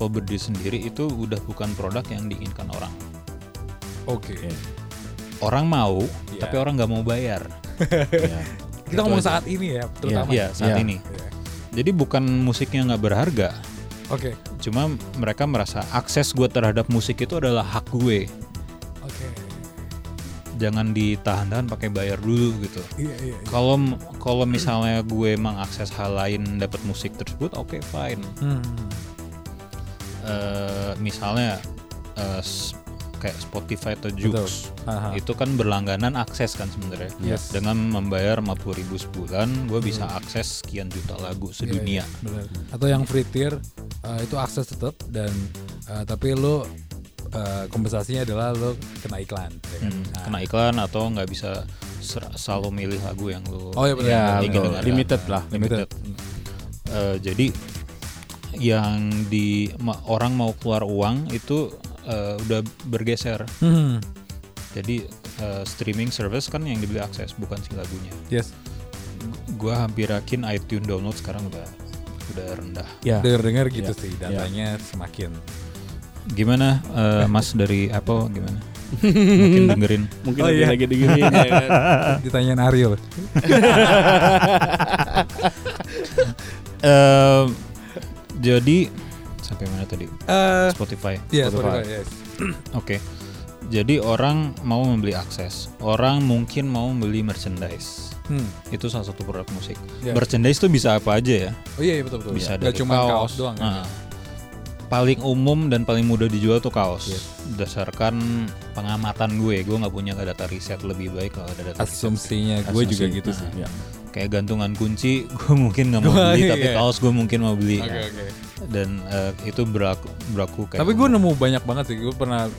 D: kalau berdiri sendiri itu udah bukan produk yang diinginkan orang
C: Oke.
D: orang mau
C: Iya.
D: tapi orang nggak mau bayar
B: Ya.
C: Kita ngomong saat ini ya, terutama.
D: Iya saat
B: Iya.
D: ini
C: Iya.
D: jadi bukan musiknya nggak berharga
C: Oke.
D: cuma mereka merasa akses gue terhadap musik itu adalah hak gue
C: Oke.
D: jangan ditahan-tahan pakai bayar dulu gitu
C: Iya, iya. iya.
D: kalau kalau misalnya gue mengakses hal lain dapat musik tersebut oke fine
C: Hmm.
D: Eh, misalnya s- kayak Spotify atau Joox itu kan berlangganan akses kan sebenarnya
C: Yes.
D: dengan membayar 50.000 ribu sebulan gue bisa akses sekian juta lagu sedunia
C: Iya, iya, benar. Atau yang free tier uh, itu akses tetap dan uh, tapi lo uh, kompensasinya adalah lo kena iklan. ya kan?
D: Hmm,
C: Nah,
D: kena iklan atau nggak bisa selalu milih lagu yang lo
C: Oh iya.
B: Ya. Limited lah.
C: Limited.
D: Eh, jadi yang di ma- orang mau keluar uang itu eh, udah bergeser
C: Hmm.
D: jadi eh, streaming service kan yang dibeli akses bukan si lagunya
C: Yes.
D: gua hampir yakin iTunes download sekarang udah udah rendah
B: Ya.
C: Dengar-dengar gitu
B: Ya.
C: sih datanya semakin.
D: gimana eh, Mas dari Apple gimana mungkin dengerin
B: Mungkin
C: Oh,
B: lagi
C: iya.
B: lagi dengerin ya kan.
C: Ditanyain Ariel.
D: Eh, jadi sampai mana tadi
C: Eh,
D: Spotify
C: Iya,
B: Spotify.
C: Spotify, yes.
D: Oke. Jadi orang mau membeli akses, orang mungkin mau membeli merchandise.
C: Hmm.
D: Itu salah satu produk musik.
C: Iya.
D: Merchandise itu bisa apa aja ya?
C: Oh iya, iya betul betul.
D: Bisa dari
C: cuma kaos,
D: kaos,
C: doang.
D: Nah,
C: kan?
D: paling umum dan paling mudah dijual tuh kaos.
C: Yes.
D: Berdasarkan pengamatan gue, gue nggak punya data riset lebih baik kalau ada data riset.
C: Asumsinya gue juga gitu sih.
B: Ya.
D: Kayak gantungan kunci, gue mungkin nggak mau
C: Wah,
D: beli,
C: iya,
D: tapi
C: iya.
D: kaos gue mungkin mau beli.
C: Oke oke.
D: Dan eh, itu berlaku berlaku kayak.
C: Tapi gue nemu banyak banget sih. Gue pernah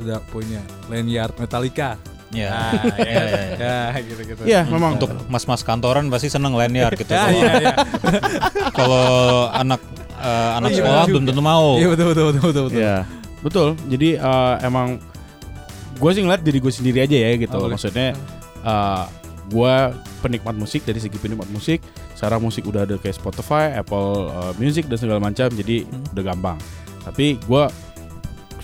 C: udah punya lanyard Metallica.
D: ya,
C: Ah,
D: ya, ya,
C: gitu-gitu.
B: Iya, memang
D: Untuk mas-mas kantoran pasti seneng lanyard gitu. Kalau-
C: iya, iya.
D: kalau anak eh, anak
C: Iya,
D: sekolah belum tentu mau.
C: Iya betul betul betul betul. betul.
B: Iya, betul. Jadi eh, emang gue sih ngeliat diri gue sendiri aja ya gitu.
C: Oh.
B: Maksudnya eh gue penikmat musik dari segi penikmat musik. Sekarang musik udah ada kayak Spotify, Apple eh, Music dan segala macam. Jadi
C: Hmm.
B: udah gampang. Tapi gue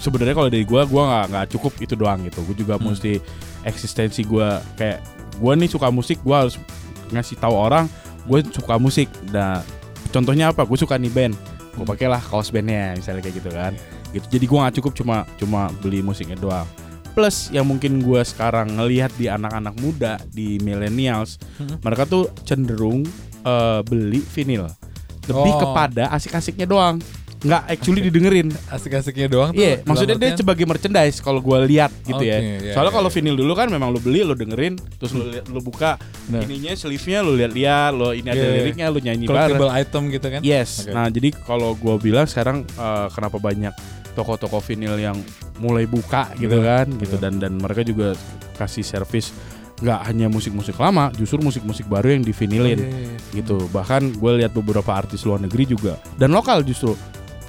B: sebenarnya kalau dari gue, gue nggak nggak cukup itu doang gitu. Gue juga
C: Hmm.
B: mesti eksistensi gue kayak gue nih suka musik, gue harus ngasih tahu orang gue suka musik. Nah, contohnya apa? Gue suka nih band. Gue
C: Hmm.
B: pakailah kaos bandnya misalnya kayak gitu kan gitu jadi gua nggak cukup cuma cuma beli musiknya doang plus yang mungkin gua sekarang ngelihat di anak-anak muda di millennials
C: Hmm.
B: mereka tuh cenderung eh, beli vinil lebih
C: Oh.
B: kepada asik-asiknya doang nggak actually didengerin
C: Asik-asiknya doang tuh.
B: iya
C: dalam
B: maksudnya dia sebagai merchandise kalau gua lihat gitu ya
C: Oke, iya,
B: soalnya
C: iya,
B: kalau
C: iya.
B: vinil dulu kan memang lu beli lu dengerin terus lu liat- lu buka
C: Benar.
B: ininya sleeve-nya lu lihat-lihat lo ini ada
C: Iya, iya.
B: liriknya lu nyanyi bareng
C: collectible item gitu kan.
B: Yes.
C: Oke.
B: Nah, jadi kalau gua bilang sekarang eh, kenapa banyak toko-toko vinil yang mulai buka gitu
C: Betul,
B: kan, gitu
C: betul.
B: dan dan mereka juga kasih servis nggak hanya musik-musik lama, justru musik-musik baru yang
C: Oh,
B: divinilin
C: iya, iya.
B: gitu. Bahkan gue lihat beberapa artis luar negeri juga dan lokal justru.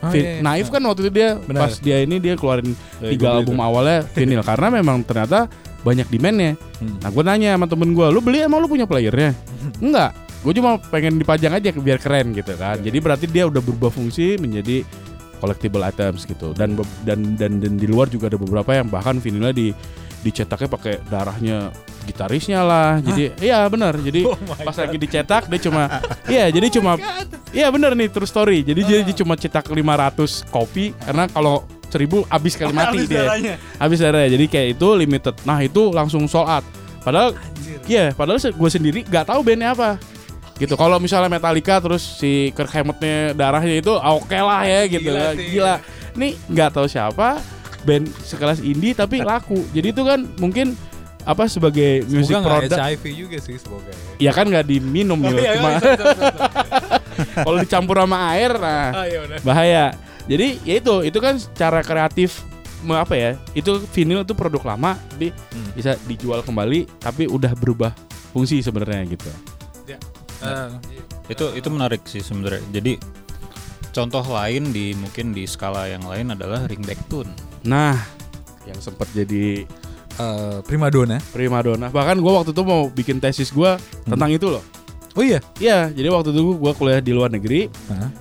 C: Oh, iya, iya.
B: Naif kan waktu itu dia
C: Benar.
B: pas dia ini dia keluarin
C: Iya,
B: tiga album
C: tuh.
B: awalnya vinil karena memang ternyata banyak demandnya.
C: Hmm.
B: Nah gue nanya sama temen gue, lu beli emang lu punya playernya? Enggak, gue cuma pengen dipajang aja biar keren gitu kan.
C: Iya.
B: Jadi berarti dia udah berubah fungsi menjadi collectible items gitu. Dan dan dan, dan di luar juga ada beberapa yang bahkan vinilnya di dicetaknya pakai darahnya gitarisnya lah. Jadi iya benar. Jadi
C: Oh
B: pas
C: God.
B: lagi dicetak dia cuma iya jadi cuma iya benar nih true story. Jadi dia, dia cuma cetak 500 kopi karena kalau seribu habis kali mati
C: Habis
B: dia
C: darahnya.
B: habis darahnya jadi kayak itu limited nah itu langsung sold out padahal iya padahal gue sendiri nggak tahu bandnya apa gitu kalau misalnya Metallica terus si Kirk Hammettnya darahnya itu oke lah ya gitu
C: Gila
B: gila,
C: sih.
B: gila. nih nggak tahu siapa band sekelas indie tapi laku jadi itu kan mungkin apa sebagai
C: Semoga nggak
B: product
C: HIV juga sih semoga ya.
B: ya kan nggak diminum
C: Oh,
B: Mil.
C: iya,
B: Cuma
C: iya, betul, betul.
B: kalau dicampur sama air nah
C: Ah, iya
B: bahaya. Jadi ya itu itu kan cara kreatif apa ya? Itu vinil itu produk lama tapi
C: Hmm.
B: bisa dijual kembali tapi udah berubah fungsi sebenarnya gitu.
C: Eh,
D: Itu itu menarik sih sebenarnya. Jadi contoh lain di mungkin di skala yang lain adalah ringback tune.
B: Nah, yang sempat jadi
C: eh, primadona.
B: primadona. Bahkan gue waktu itu mau bikin tesis gue tentang itu loh.
C: Oh iya.
B: Iya, jadi waktu itu gue kuliah di luar negeri.
C: Hah?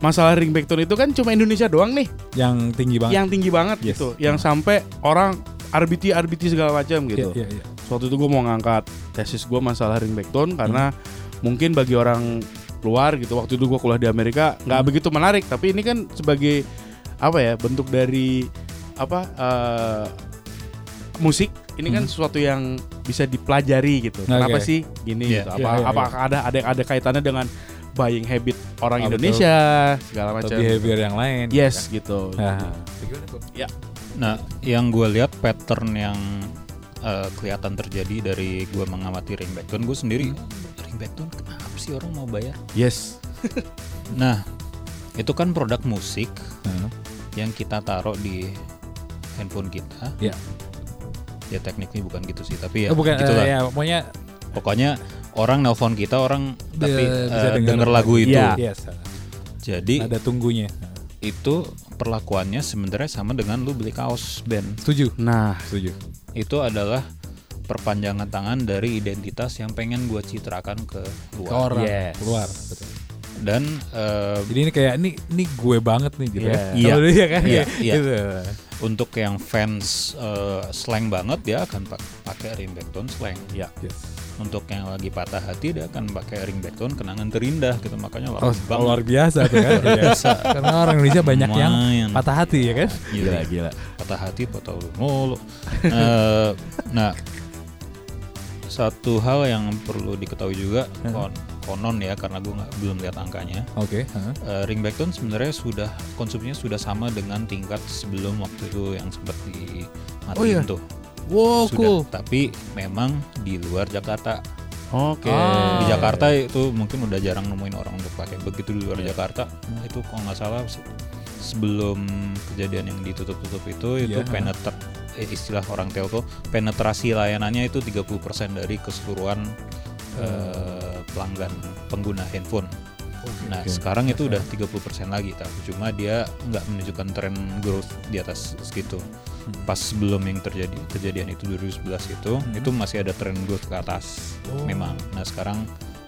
B: Masalah ringback tone itu kan cuma Indonesia doang nih,
C: Yang tinggi banget.
B: yang tinggi banget
C: Yes.
B: gitu, yang sampai orang RBT RBT segala macam gitu.
C: Iya, iya, iya.
B: Waktu itu gue mau ngangkat tesis gue masalah ringback tone karena mungkin bagi orang luar gitu, waktu itu gue kuliah di Amerika nggak begitu menarik, tapi ini kan sebagai apa ya bentuk dari apa eh, musik ini kan
C: Hmm.
B: sesuatu yang bisa dipelajari gitu.
C: Oke.
B: Kenapa sih gini
D: Iya.
B: gitu?
C: Iya,
B: Apa
C: iya,
B: apakah ada ada ada kaitannya dengan buying habit orang
C: betul.
B: Indonesia segala
C: Atau
B: macam.
C: behavior yang lain.
B: Yes gitu.
C: Nah,
D: Nah, yang gue lihat pattern yang eh, kelihatan terjadi dari gue mengamati ringback gue sendiri ringback tone kenapa sih orang mau bayar?
B: Yes.
D: Nah, itu kan produk musik
C: nah,
D: yang kita taruh di handphone kita.
C: Ya.
D: Ya tekniknya bukan gitu sih, tapi ya
C: oh, bukan
D: gitulah.
C: eh, ya, pokoknya
D: Pokoknya orang nelpon kita orang tapi
C: Dia bisa
D: eh,
C: denger
D: denger lagu itu.
B: Iya.
C: Yes.
D: Jadi
C: Ada tunggunya.
D: itu perlakuannya sebenarnya sama dengan lu beli kaos band.
C: Setuju.
B: Nah,
C: Setuju.
D: Itu adalah perpanjangan tangan dari identitas yang pengen gua citrakan ke
C: Ke
D: luar.
C: orang
B: Yes.
C: keluar. Betul.
D: Dan eh,
C: Jadi ini kayak ini ini gue banget nih gitu
B: Iya.
C: ya.
D: Iya.
C: Dia kan
D: Iya, iya.
C: gitu.
D: untuk yang fans eh, slang banget dia akan pak- pakai ringback tone slang.
B: ya.
C: Yes.
D: Untuk yang lagi patah hati dia akan pakai ringback tone kenangan terindah gitu makanya
C: Oh, luar biasa tuh kan. biasa. Karena orang Indonesia banyak yang
D: Lumayan.
C: patah hati ya kan.
D: Gila,
B: gila.
D: patah hati patah lu mulu. Eh, nah, satu hal yang perlu diketahui juga kon- konon ya karena gue nggak belum lihat angkanya.
C: Oke. heeh.
D: Eh, ringback tone sebenarnya sudah konsumsinya sudah sama dengan tingkat sebelum waktu itu yang sempat dimatiin
C: Oh iya?
D: tuh.
C: Wow,
D: sudah,
C: cool.
D: tapi memang di luar Jakarta.
B: Oke.
C: Ah.
D: Di Jakarta itu mungkin udah jarang nemuin orang untuk pakai. Begitu di luar Jakarta itu kalau nggak salah se- sebelum kejadian yang ditutup-tutup itu itu
C: Iya.
D: penetra eh, istilah orang telco penetrasi layanannya itu 30% dari keseluruhan eh, pelanggan pengguna handphone. Nah,
C: oke.
D: sekarang itu udah 30% lagi tapi cuma dia nggak menunjukkan tren growth di atas segitu. Pas sebelum yang terjadi kejadian itu 2011 itu itu masih ada tren growth ke atas
C: Oh.
D: memang. Nah, sekarang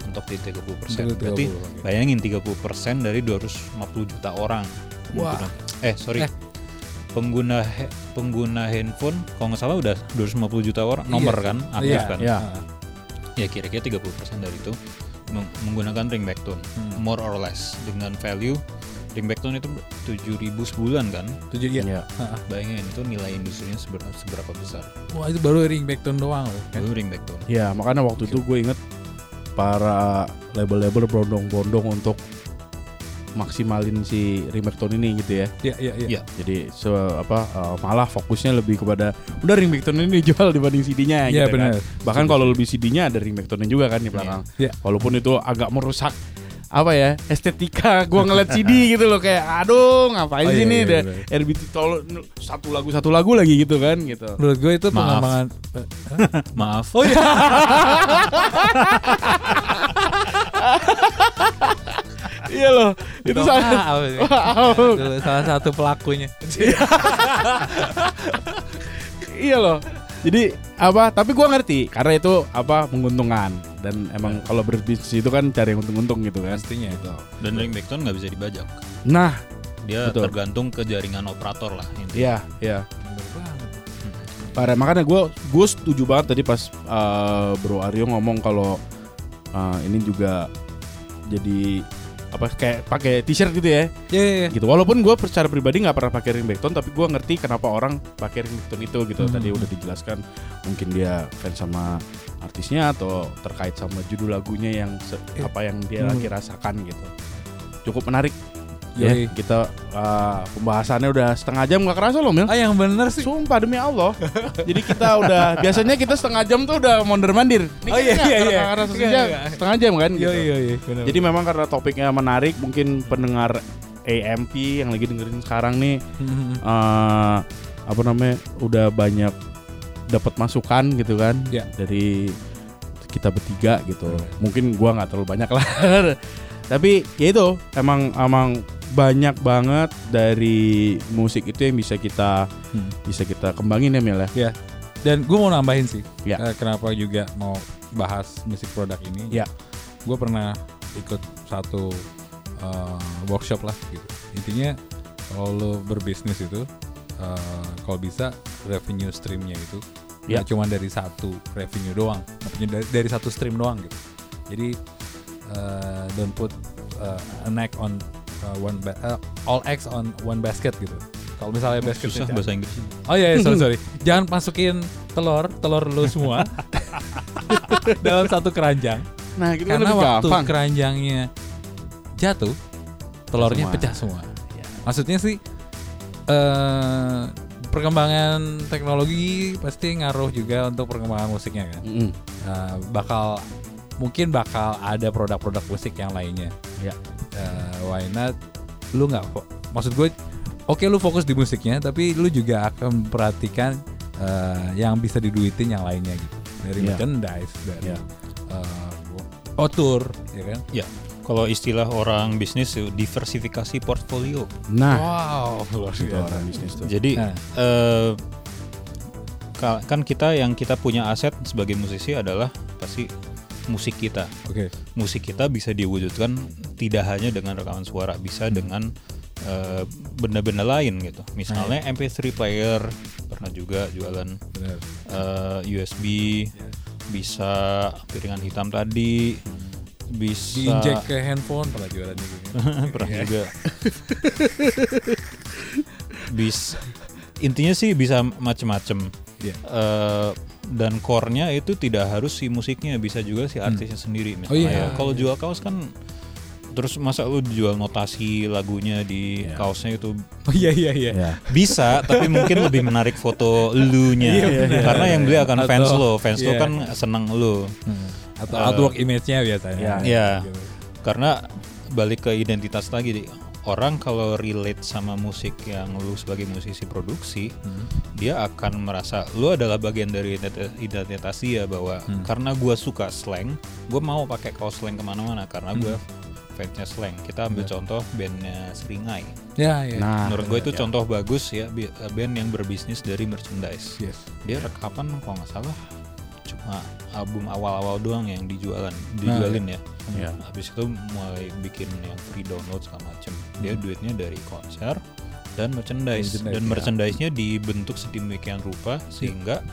D: untuk di 30%.
C: Untuk
D: Berarti
C: 30, oke.
D: bayangin 30% dari 250 juta orang.
C: Wah.
D: Eh, sorry.
C: Eh.
D: Pengguna pengguna handphone kalau nggak salah udah 250 juta orang
C: Iya.
D: nomor kan aktif
C: Iya,
D: kan.
B: iya.
C: Heeh.
D: Ya kira-kira 30% dari itu meng- menggunakan ringback tone
C: Hmm.
D: more or less dengan value ringback tone itu 7000 sebulan kan.
C: Tujuh iya.
B: Iya.
C: Heeh.
D: Bayangin itu nilai industrinya seberapa, seberapa besar.
C: Wah, itu baru ringback tone doang loh kan.
D: Itu ringback tone.
B: Ya, makanya waktu itu gue inget para label-label bondong-bondong untuk maksimalin si ringback tone ini gitu ya.
C: Iya, iya, iya.
D: Iya.
B: Jadi se apa eh, malah fokusnya lebih kepada udah ringback tone ini dijual dibanding CD-nya
C: Iya,
B: gitu
C: benar.
B: kan. Bahkan kalau lebih CD-nya ada ringback tone juga kan di belakang.
C: Iya.
B: Walaupun itu agak merusak apa ya estetika gua ngeliat CD gitu loh kayak aduh ngapain
C: Oh,
B: sih
C: iya,
B: nih
C: iya, benar.
B: RBT tolong satu lagu satu lagu lagi gitu kan gitu.
C: Menurut gue itu
D: Maaf.
C: pengembangan
D: Maaf.
C: Oh iya.
B: Iya loh, itu.
C: Itu salah satu pelakunya.
B: iya loh. Jadi apa? Tapi gua ngerti karena itu apa menguntungkan dan emang kalau berbisnis itu kan cari yang untung-untung gitu kan.
C: Pastinya.
D: Dan ringback tone nggak bisa dibajak.
B: Nah,
D: Dia
B: Betul.
D: tergantung ke jaringan operator lah intinya.
B: iya, iya. Parah, makanya gue gue setuju banget tadi pas eh, Bro Aryo ngomong kalau eh, ini juga jadi apa kayak pakai t-shirt gitu ya
C: Iya, iya, iya.
B: gitu walaupun gue secara pribadi nggak pernah pakai ringback tone tapi gue ngerti kenapa orang pakai ringback tone itu gitu
C: Hmm.
B: tadi udah dijelaskan mungkin dia fans sama artisnya atau terkait sama judul lagunya yang se-
C: Iya.
B: apa yang dia
C: Hmm.
B: lagi rasakan gitu cukup menarik ya
C: Yoi.
B: kita eh, pembahasannya udah setengah jam nggak kerasa loh Mil
C: Ah, yang bener sih.
B: Sumpah demi Allah. Jadi kita udah biasanya kita setengah jam tuh udah mondar mandir. Ini
C: Oh, iya, iya, iya.
B: karena sejam,
C: enggak.
B: setengah jam kan. gitu.
C: Iya, iya, iya.
B: Jadi memang karena topiknya menarik, mungkin pendengar AMP yang lagi dengerin sekarang nih eh apa namanya udah banyak dapat masukan gitu kan
C: Iya.
B: dari kita bertiga gitu. Mungkin gua nggak terlalu banyak lah. Tapi ya itu emang emang banyak banget dari musik itu yang bisa kita
C: Hmm.
B: bisa kita kembangin ya Mil ya.
C: Dan gue mau nambahin sih,
B: Ya.
C: eh, kenapa juga mau bahas musik produk ini.
B: Ya.
C: Gue pernah ikut satu eh, workshop lah gitu. Intinya kalau lo berbisnis itu, eh, kalau bisa revenue streamnya itu
B: Ya.
C: cuma dari satu revenue doang, maksudnya dari, dari satu stream doang gitu. Jadi eh, don't put eh, an egg on eh, one ba- eh, all eggs on one basket gitu. Kalau misalnya basket
D: Susah bahasa Inggris.
C: Oh iya, iya, sorry sorry. Jangan masukin telur, telur lu semua dalam satu keranjang.
B: Nah, gitu
C: Karena
B: lebih
C: waktu
B: gampang.
C: keranjangnya jatuh, telurnya
B: Semua.
C: pecah semua.
B: Ya.
C: Maksudnya sih eh perkembangan teknologi pasti ngaruh juga untuk perkembangan musiknya kan.
B: Mm-mm.
C: Eh, bakal mungkin bakal ada produk-produk musik yang lainnya.
B: Ya.
C: Eh, why not? Lu nggak maksud gue oke lu fokus di musiknya tapi lu juga akan memperhatikan eh, yang bisa diduitin yang lainnya gitu. Dari
B: Ya.
C: merchandise, dari
B: Ya.
C: eh, oh tour, ya kan?
D: Ya, kalau istilah orang bisnis itu diversifikasi portfolio.
B: Nah,
C: Wow, luar biasa.
B: orang bisnis tuh.
D: Jadi
C: Nah.
D: eh, ka- kan kita yang kita punya aset sebagai musisi adalah pasti musik kita.
C: Oke.
D: Musik kita bisa diwujudkan tidak hanya dengan rekaman suara, bisa dengan eh, benda-benda lain gitu. Misalnya MP3 player pernah juga jualan
C: Benar.
D: eh, USB, bisa piringan hitam tadi, bisa
C: Diinjek ke handphone pernah jualan juga
D: pernah juga bisa intinya sih bisa macem-macem
C: Iya.
D: Eh, dan core-nya itu tidak harus si musiknya bisa juga si artisnya sendiri
C: Oh iya.
D: misalnya kalau jual kaos kan terus masa lu jual notasi lagunya di
B: Iya.
D: kaosnya itu
C: Oh iya iya iya.
B: Ya.
D: bisa tapi mungkin lebih menarik foto elunya
C: Iya, benar.
D: karena yang beli akan
C: Atau-
D: fans lo fans lo
C: iya.
D: kan seneng lo
C: Hmm. Atau
D: Eh,
C: artwork image-nya biasanya.
B: Iya.
D: Iya.
C: Gitu.
D: karena balik ke identitas lagi. Orang kalau relate sama musik yang lu sebagai musisi produksi
C: Hmm.
D: dia akan merasa lu adalah bagian dari ident- identitas dia bahwa
C: Hmm.
D: karena gua suka slang gue mau pakai kaos slang ke mana-mana karena gue fansnya slang kita ambil
C: Iya.
D: contoh bandnya Seringai
C: Ya, ya.
B: Nah,
D: menurut gue itu
B: ya.
D: contoh bagus ya band yang berbisnis dari merchandise
C: Yes.
D: dia rekapan kalau nggak salah cuma album awal-awal doang yang dijualan dijualin ya
B: Ya.
D: habis itu mulai bikin yang free download segala macem dia
C: Hmm.
D: duitnya dari konser dan merchandise,
C: Merchandise,
D: dan
C: ya.
D: merchandise-nya dibentuk sedemikian rupa sehingga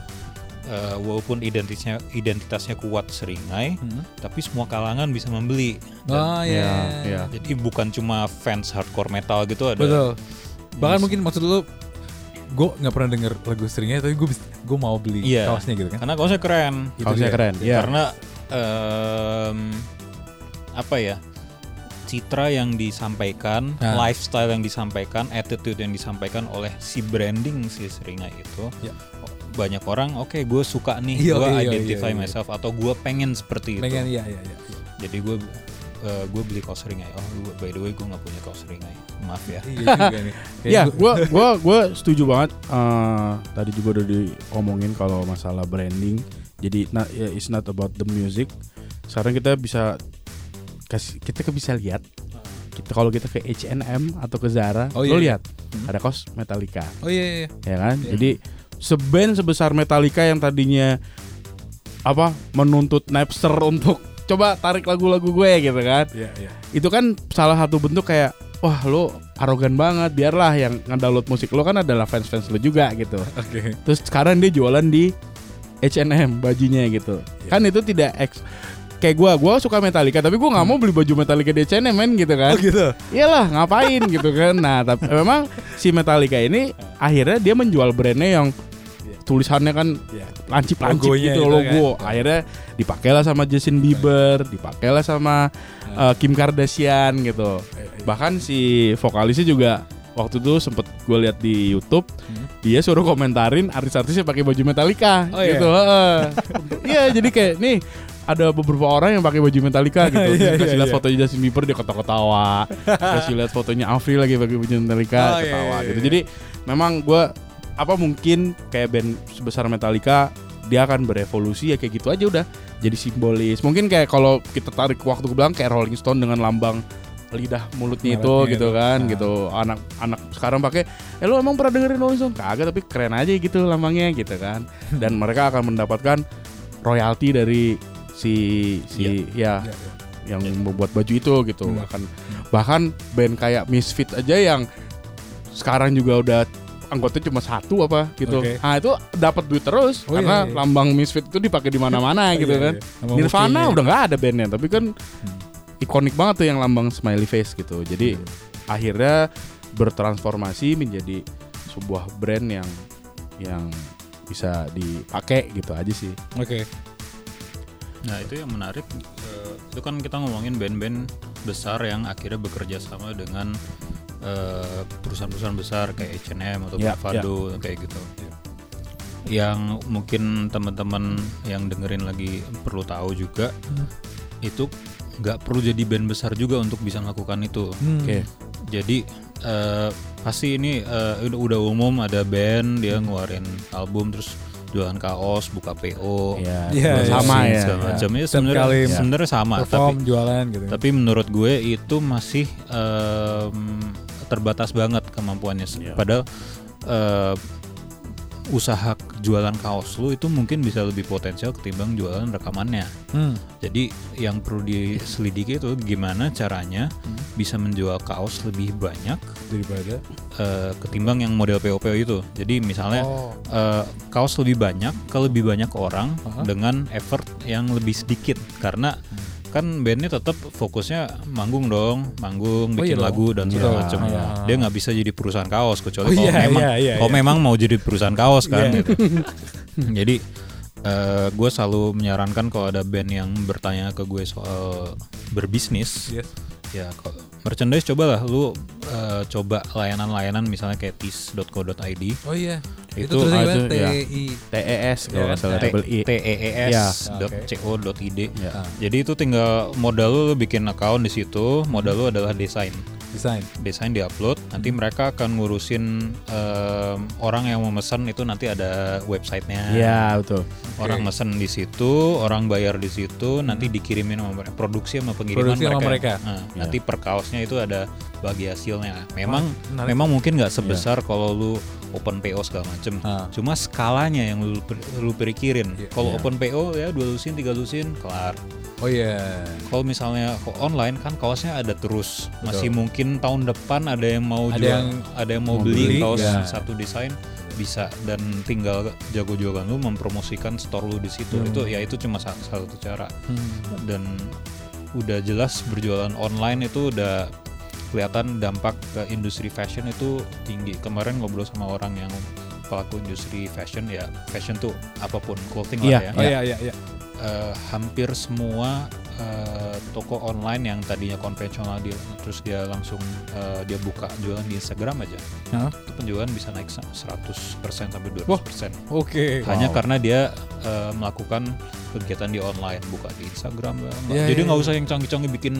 D: eh, walaupun identitasnya identitasnya kuat seringai
C: Hmm.
D: tapi semua kalangan bisa membeli Dan-
C: Oh iya.
B: Ya, ya.
D: jadi bukan cuma fans hardcore metal gitu ada
C: Betul. Bahkan
D: Yes.
C: mungkin maksud lu gue nggak pernah denger lagu seringnya tapi gue gue mau beli
D: Iya.
C: kaosnya gitu kan.
D: karena kaosnya keren
B: Kaosnya
C: dia.
B: keren. Ya.
D: karena em, apa ya citra yang disampaikan,
C: Nah.
D: lifestyle yang disampaikan, attitude yang disampaikan oleh si branding si Seringai itu
C: Ya.
D: banyak orang oke gue suka nih
C: Iya,
D: gue
C: iya, iya,
D: identify
C: iya, iya.
D: myself atau gue pengen seperti itu
C: Pengen iya iya iya.
D: jadi gue gue beli kaos Seringai oh gua- by the way gue nggak punya kaos Seringai maaf ya
C: Iya
B: Ya,
C: gua
B: gua gua setuju banget. Eh, tadi juga udah diomongin kalau masalah branding. Jadi nah, ya, it's not about the music. Sekarang kita bisa kasih kita ke bisa lihat. Kita kalau kita ke H&M atau ke Zara,
C: Oh,
B: lo
C: iya.
B: lihat ada kaos Metallica,
C: Oh iya iya.
B: ya kan?
C: Iya.
B: Jadi seband sebesar Metallica yang tadinya apa menuntut Napster untuk coba tarik lagu-lagu gue gitu kan
C: Iya iya.
B: itu kan salah satu bentuk kayak wah lo arogan banget biarlah yang ngedownload musik lo kan adalah fans fans lo juga gitu
C: Oke.
B: terus sekarang dia jualan di H&M bajunya gitu
C: Iya.
B: kan itu tidak eks kayak gua gua suka Metallica tapi gua nggak mau beli baju Metallica di H&M men gitu kan
C: Oh gitu.
B: iyalah ngapain gitu kan nah tapi memang si Metallica ini akhirnya dia menjual brandnya yang tulisannya kan
C: Iya.
B: lancip-lancip
C: Logonya
B: gitu
C: itu
B: logo.
C: kan.
B: Akhirnya dipakailah sama Justin Bieber, dipakailah sama uh, Kim Kardashian gitu. Bahkan si vokalisnya juga waktu itu sempet gue lihat di YouTube,
C: Hmm.
B: dia suruh komentarin artis-artisnya pakai baju Metallica
C: Oh, iya?
B: gitu. Iya, jadi kayak nih ada beberapa orang yang pakai baju Metallica gitu.
C: Iya,
B: Terus kasih
C: iya,
B: lihat
C: iya.
B: fotonya Justin Bieber dia ketawa-ketawa. Kasih lihat fotonya Avril lagi pakai baju Metallica
C: Oh, iya,
B: ketawa
C: iya,
B: gitu.
C: iya.
B: Jadi memang gue apa mungkin kayak band sebesar Metallica dia akan berevolusi ya kayak gitu aja udah jadi simbolis mungkin kayak kalau kita tarik waktu ke belakang kayak Rolling Stone dengan lambang lidah mulutnya itu gitu
C: itu.
B: kan
C: Nah.
B: gitu anak-anak sekarang pakai eh lu emang pernah dengerin Rolling Stone kagak tapi keren aja gitu lambangnya gitu kan dan mereka akan mendapatkan royalti dari si si ya
C: Ya, ya.
B: yang membuat baju itu gitu
C: Hmm.
B: bahkan bahkan band kayak Misfit aja yang sekarang juga udah anggotanya cuma satu apa gitu
C: Oke.
B: nah itu dapat duit terus
C: Oh,
B: karena
C: iya, iya.
B: lambang Misfit itu dipakai di mana-mana gitu
C: Iya,
B: kan
C: iya. Sama
B: Nirvana udah nggak ada bandnya tapi kan
C: Hmm.
B: ikonik banget tuh yang lambang smiley face gitu jadi
C: Iya.
B: akhirnya bertransformasi menjadi sebuah brand yang yang bisa dipakai gitu aja sih
C: Oke.
D: Nah itu yang menarik eh, itu kan kita ngomongin band-band besar yang akhirnya bekerja sama dengan perusahaan-perusahaan besar kayak H&M atau
B: Ya,
D: Bravado kayak gitu. Yang mungkin teman-teman yang dengerin lagi perlu tahu juga itu nggak perlu jadi band besar juga untuk bisa melakukan itu.
C: Hmm.
B: oke
D: Jadi eh, pasti ini eh, udah, umum ada band dia ngeluarin album terus jualan kaos, buka PO,
B: ya
C: Iya, iya.
B: sama ya
D: segala macam ya
C: Setiap
D: sebenarnya sebenarnya sama tapi
C: Perform jualan gitu.
D: tapi menurut gue itu masih em, terbatas banget kemampuannya
B: Iya.
D: padahal eh, usaha jualan kaos lu itu mungkin bisa lebih potensial ketimbang jualan rekamannya
C: Hmm.
D: jadi yang perlu diselidiki itu gimana caranya
C: Hmm.
D: bisa menjual kaos lebih banyak
C: Daripada.
D: eh, ketimbang yang model PO-PO itu jadi misalnya
C: Oh.
D: eh, kaos lebih banyak ke lebih banyak orang
C: Aha.
D: dengan effort yang lebih sedikit karena
C: Hmm.
D: Kan bandnya tetap fokusnya manggung dong manggung
C: Oh
D: bikin
C: iya dong.
D: lagu dan segala
B: Iya,
D: macam
C: iya.
D: dia nggak bisa jadi perusahaan kaos kecuali
C: Oh
D: kalau
C: iya,
D: memang
C: iya, iya,
D: kalau
C: iya.
D: memang mau jadi perusahaan kaos kan
C: Iya.
D: gitu. jadi gue selalu menyarankan kalau ada band yang bertanya ke gue soal berbisnis
C: Yes.
D: ya kok merchandise cobalah lu eh, coba layanan-layanan misalnya kayak tis.co.id
C: Oh iya. Itu,
B: Itu
C: terus gimana?
B: ada, ya.
C: TI.
B: TES
C: Iya
B: kalau nggak
C: kan?
B: salah
D: T
B: double I
D: T E E
B: Ya.
D: S dot C O dot ID.
B: Ya.
C: Ah,
D: Jadi itu tinggal modal lu, lu bikin account di situ, modal lu adalah desain.
C: Desain.
D: Desain diupload, nanti mereka akan ngurusin em, orang yang mau mesen itu nanti ada websitenya.
B: Iya betul
D: Orang mesen di situ, orang bayar di situ, nanti dikirimin sama mereka. Produksi sama pengiriman
C: Produksi sama mereka.
D: Nah,
B: Ya.
D: Nanti per kaosnya itu ada bagi hasilnya. Memang
C: menarik.
D: memang mungkin nggak sebesar kalau lu open PO segala macem.
C: Ah.
D: Cuma skalanya yang lu, lu pikirin.
C: Iya.
D: Kalau
B: Iya.
D: open PO ya dua lusin, tiga lusin, kelar.
C: Oh iya.
D: Kalau misalnya online kan kaosnya ada terus. Masih mungkin tahun depan ada yang mau
C: Ada
D: jual,
C: yang
D: ada yang mau,
C: mau
D: beli,
C: beli,
D: kaos
C: ya.
D: satu desain bisa dan tinggal jago-jagoan lu mempromosikan store lu di situ.
C: Hmm.
D: Itu ya itu cuma sa- salah satu cara.
C: Hmm.
D: Dan udah jelas berjualan online itu udah kelihatan dampak ke industri fashion itu tinggi. Kemarin ngobrol sama orang yang pelaku industri fashion ya fashion tuh apa pun clothing
B: Iya,
D: lah ya
C: Oh iya iya iya.
D: Eh, hampir semua eh, toko online yang tadinya konvensional dia terus dia langsung eh, dia buka jualan di Instagram aja
C: Hah?
D: itu penjualan bisa naik sa- 100% sampai 200%
C: Wah. Oke.
D: hanya karena dia eh, melakukan kegiatan di online buka di Instagram lah
C: Iya,
D: jadi
C: iya,
D: nggak
C: iya.
D: usah yang canggih-canggih bikin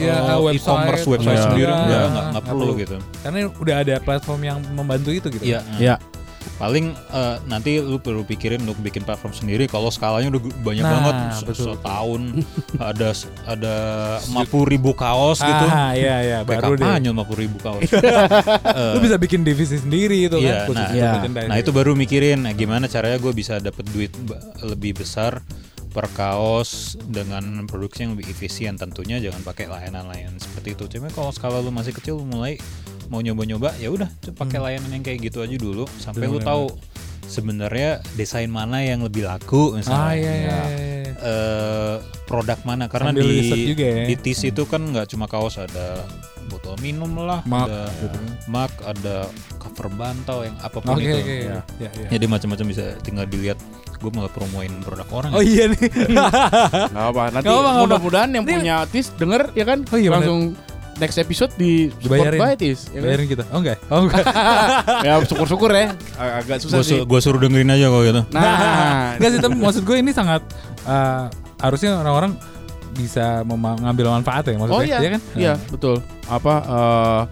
C: Iya,
D: eh,
C: website,
D: e-commerce website
B: Iya.
D: sendiri nggak nggak perlu gitu
C: Karena udah ada platform yang membantu itu gitu.
D: Iya,
B: Ya
D: paling eh, nanti lu perlu pikirin untuk bikin platform sendiri kalau skalanya udah banyak
C: Nah,
D: banget
C: betul,
D: setahun ada ada 50 ribu kaos gitu
C: Ah, iya iya baru deh.
D: kapan 50 ribu kaos
C: Lu bisa bikin divisi sendiri itu
D: Iya,
C: kan
D: nah,
B: iya.
C: merchandise.
D: nah itu baru mikirin nah, gimana caranya gue bisa dapet duit lebih besar per kaos dengan produksi yang lebih efisien tentunya jangan pakai layanan-layanan seperti itu cuma kalau skala lu masih kecil lu mulai mau nyoba-nyoba ya udah coba pakai layanan yang kayak gitu aja dulu sampai lu tahu sebenarnya desain mana yang lebih laku misalnya
C: Ah iya iya. iya.
D: eh, produk mana karena
C: Sambil
D: di
C: juga ya.
D: di tis itu kan nggak cuma kaos ada botol minum lah
C: Mug,
D: ada
C: gitu.
D: mug ada cover bantal yang apa pun
C: Oke
D: itu
C: oke.
B: Ya.
D: Jadi macam-macam bisa tinggal dilihat gue malah promoin produk orang
C: Oh
D: ya.
C: iya nih.
B: nggak apa nanti mudah-mudahan yang punya tis denger ya kan
C: Oh iya, bener.
B: Next episode di support
C: Dibayarin.
B: by tis ya kan?
C: Bayarin kita. Oh enggak. Oh enggak.
B: ya syukur-syukur ya Ag- agak susah sih
D: su- gua suruh dengerin aja kalau gitu
B: nah
C: Enggak sih, tapi maksud gue ini sangat eh, harusnya orang-orang bisa mema- ngambil manfaat ya maksudnya.
B: Oh iya,
C: Iya kan?
B: iya betul. Apa? eh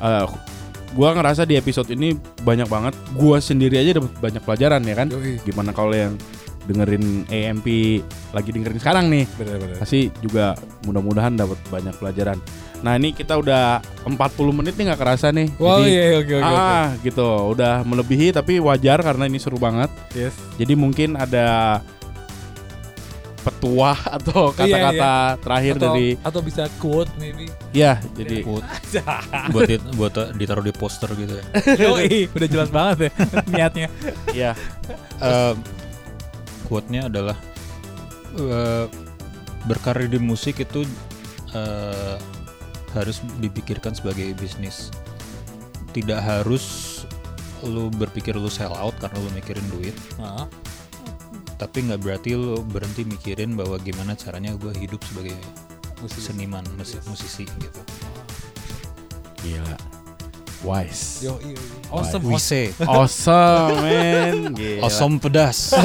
B: eh, gua ngerasa di episode ini banyak banget. Gua sendiri aja dapat banyak pelajaran ya kan.
C: Yoi.
B: Gimana kalau yang dengerin AMP lagi dengerin sekarang nih
C: Bener-bener.
B: pasti juga mudah-mudahan dapat banyak pelajaran. Nah ini kita udah 40 menit nih nggak kerasa nih.
C: Wow,
B: Jadi,
C: iya, oke, oke, oke.
B: ah gitu, udah melebihi tapi wajar karena ini seru banget.
C: Yes.
B: Jadi mungkin ada petuah atau
C: Iya,
B: kata-kata terakhir
C: atau,
B: dari
C: atau bisa quote maybe.
B: ya jadi
D: Quote. buat di- buat ditaruh di poster gitu ya.
C: Yoi, udah jelas banget ya niatnya.
B: ya
D: Eh, quote-nya adalah eh, berkarir di musik itu eh, harus dipikirkan sebagai bisnis. Tidak harus lu berpikir lu sell out karena lu mikirin duit,
C: Heeh.
D: tapi nggak berarti lu berhenti mikirin bahwa gimana caranya gue hidup sebagai
C: Musisi.
D: seniman, musik, musisi gitu.
B: gila. Wise.
C: Yo, iya, iya. Awesome.
D: We
C: awesome.
D: say,
B: Awesome man. Gila.
D: awesome pedas.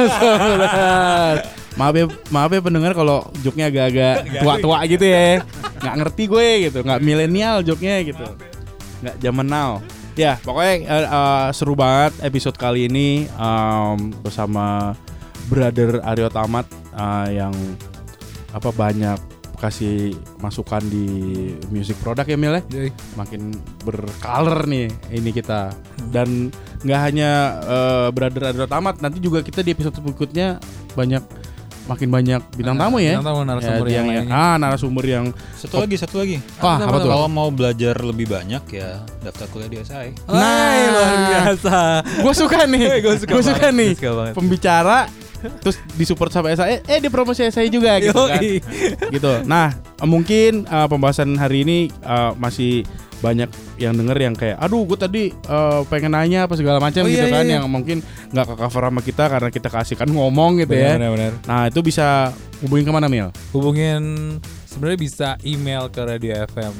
B: maaf ya, maaf ya pendengar kalau joknya agak-agak tua-tua gitu ya. Nggak ngerti gue gitu, nggak milenial joknya gitu. Nggak zaman now. Ya, pokoknya eh, eh, seru banget episode kali ini em, bersama brother Aryo Tamat eh, yang apa banyak kasih masukan di music product ya Mil ya
C: Yoi.
B: makin bercolor nih ini kita dan nggak hanya eh, brother Adro Tamat nanti juga kita di episode berikutnya banyak makin banyak bintang tamu ya,
C: Bintang tamu, narasumber
B: Ya,
C: yang
B: yang,
C: lainnya.
B: ah narasumber yang
D: Satu lagi, satu lagi.
B: wah apa tuh
D: Kalau mau belajar lebih banyak ya daftar kuliah di SI.
C: Nah, luar biasa.
B: gue suka nih
C: Gue
B: suka,
C: banget,
B: nih
C: gue suka banget.
B: pembicara terus disupport sama SAE eh di promosi SAE juga gitu kan gitu. Nah, mungkin uh, pembahasan hari ini uh, masih banyak yang denger yang kayak aduh gue tadi uh, pengen nanya apa segala macam
C: Oh,
B: gitu
C: iya,
B: kan
C: iya.
B: yang mungkin nggak ke cover sama kita karena kita kasihkan ngomong gitu ya.
C: Benar-benar.
B: Nah, itu bisa hubungin ke mana Mil?
C: Hubungin sebenarnya bisa email ke Radio FM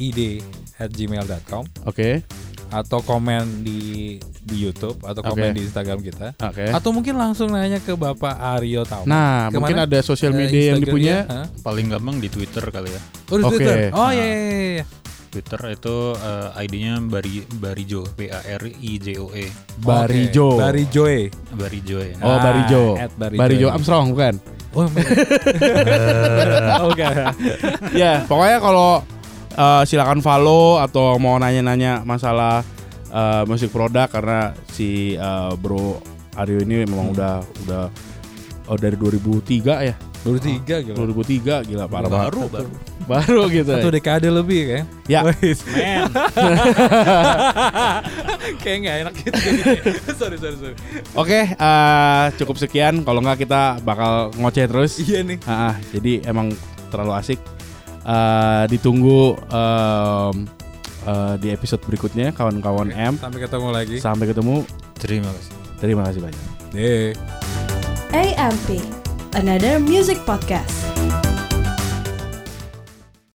C: id at gmail.com
B: Oke.
C: Atau komen di di YouTube atau komen
B: Oke.
C: di Instagram kita
B: Oke.
C: atau mungkin langsung nanya ke Bapak Aryo Tauman.
B: Nah,
C: Ke mana?
B: mungkin ada sosial
C: Eh,
B: media yang
C: Instagramnya,
B: dipunya.
C: hah?
D: Paling gampang di Twitter kali ya.
C: Oh, di
B: Oke.
C: Twitter. Oh
D: Nah.
C: iya iya iya.
D: Twitter itu eh, ID-nya Bari Barijo, B A R I J O E.
B: Barijo.
C: Oke, Barijoe.
D: Barijo ya.
B: Oh,
C: Ah,
B: Barijo.
C: at Barijo.
B: Barijo Armstrong bukan?
C: Oh, Oke.
B: ya, pokoknya kalau uh, silakan follow atau mau nanya-nanya masalah uh, musik produk karena si uh, Bro Aryo ini memang udah udah oh, dari 2003 ya.
C: Baru tiga gitu.
B: 2003 gila parah banget.
D: baru baru.
B: Baru gitu.
C: Satu dekade lebih kan?
B: Ya.
C: Wais.
D: Man.
C: Kayak nggak enak gitu. sorry sorry sorry.
B: Oke, uh, cukup sekian. Kalau nggak kita bakal ngoceh terus.
C: Iya nih.
B: Ah, ah, jadi emang terlalu asik. Uh, ditunggu um, uh, di episode berikutnya kawan-kawan M.
C: Sampai ketemu lagi.
B: Sampai ketemu.
D: Terima kasih.
B: Terima kasih banyak.
C: Deh.
A: AMP, another music podcast.